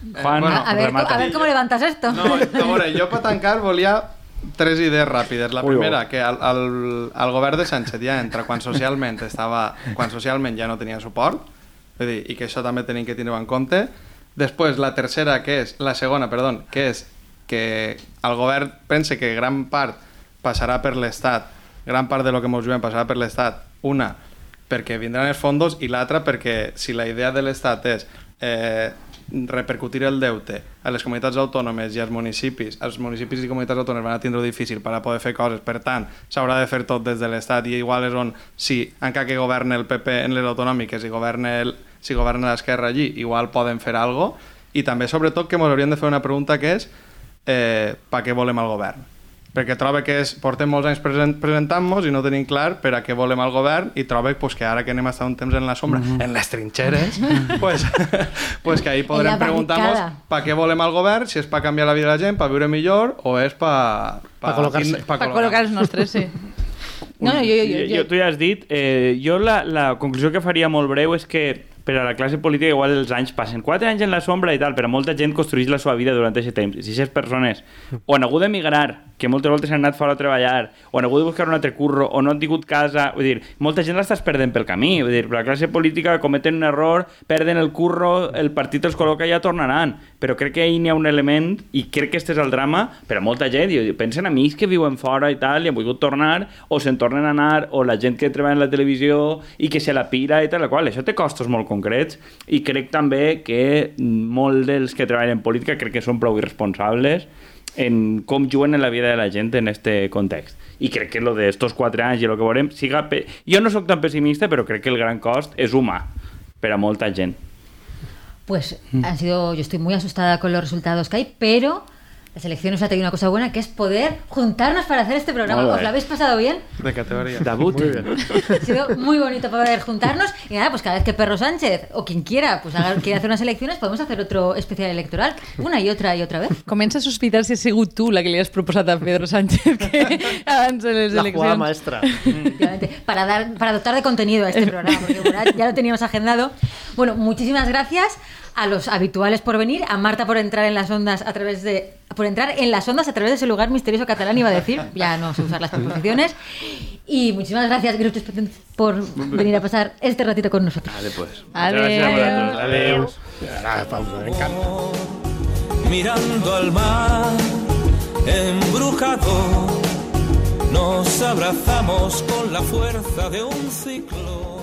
Juan, bueno, A, ver, a ver cómo levantas esto. No, a veure, jo per tancar volia tres idees ràpides. La primera, oh. que el, el, el govern de Sánchez ja entra quan socialment estava, quan socialment ja no tenia suport, vull dir, i que això també tenim que tenir en compte. Després, la tercera, que és, la segona, perdó, que és que el govern pense que gran part passarà per l'Estat, gran part de lo que ens juguem passarà per l'Estat. Una, perquè vindran els fondos, i l'altra perquè si la idea de l'Estat és eh, repercutir el deute a les comunitats autònomes i als municipis, els municipis i comunitats autònomes van a tindre difícil per a poder fer coses, per tant, s'haurà de fer tot des de l'Estat i igual és on, si encara que governa el PP en les autonòmiques i governa el, si governa l'esquerra allí, igual poden fer algo i també, sobretot, que ens hauríem de fer una pregunta que és eh, per què volem el govern? Perquè troba que és, portem molts anys present, presentant-nos i no tenim clar per a què volem el govern i troba pues, que ara que anem a estar un temps en la sombra, en les trinxeres, (laughs) pues, (laughs) pues que ahí podrem preguntar-nos per què volem el govern, si és per canviar la vida de la gent, per viure millor o és per... Pa col·locar-se. Per col·locar els nostres, sí. (laughs) No, no, jo, jo, jo, jo, tu ja has dit, eh, jo la, la conclusió que faria molt breu és que per a la classe política igual els anys passen 4 anys en la sombra i tal, però molta gent construeix la seva vida durant aquest temps. Si aquestes persones o han hagut d'emigrar, que moltes voltes han anat fora a treballar, o han hagut de buscar un altre curro, o no han tingut casa, vull dir, molta gent l'estàs perdent pel camí, vull dir, la classe política cometen un error, perden el curro, el partit els col·loca i ja tornaran, però crec que ahí n'hi ha un element, i crec que este és el drama, per a molta gent, i pensen amics que viuen fora i tal, i han volgut tornar, o se'n tornen a anar, o la gent que treballa en la televisió i que se la pira i tal, qual, això té costos molt concrets, i crec també que molt dels que treballen en política crec que són prou irresponsables en com juguen en la vida de la gent en este context. I crec que lo de estos quatre anys i el que veurem siga... Pe... Jo no sóc tan pessimista, però crec que el gran cost és humà per a molta gent. Pues han sido, yo estoy muy asustada con los resultados que hay, pero la selección nos ha tenido una cosa buena que es poder juntarnos para hacer este programa. Muy ¿Os bien. lo habéis pasado bien? De categoria. Debut. Ha sido muy bonito poder juntarnos y nada, pues cada vez que Perro Sánchez o quien quiera pues haga, quiera hacer unas elecciones, podemos hacer otro especial electoral, una y otra y otra vez. Comença a sospitar si ha sigut tu la que li has proposat a Pedro Sánchez que (laughs) abans de les La jugada eleccions. maestra. Efectivamente, para, dar, para dotar de contenido a este programa, porque bueno, ya lo teníamos agendado. Bueno, muchísimas gracias a los habituales por venir, a Marta por entrar en las ondas a través de por entrar en las ondas a través de ese lugar misterioso catalán iba a decir, ya no sé usar las preposiciones. Y muchísimas gracias Expectant, por venir a pasar este ratito con nosotros. Vale, pues. Adeu. Muchas gracias a vosotros. Adeu. Ara, pausa, me encanta. mirando al mar embrujado, nos abrazamos con la fuerza de un ciclo.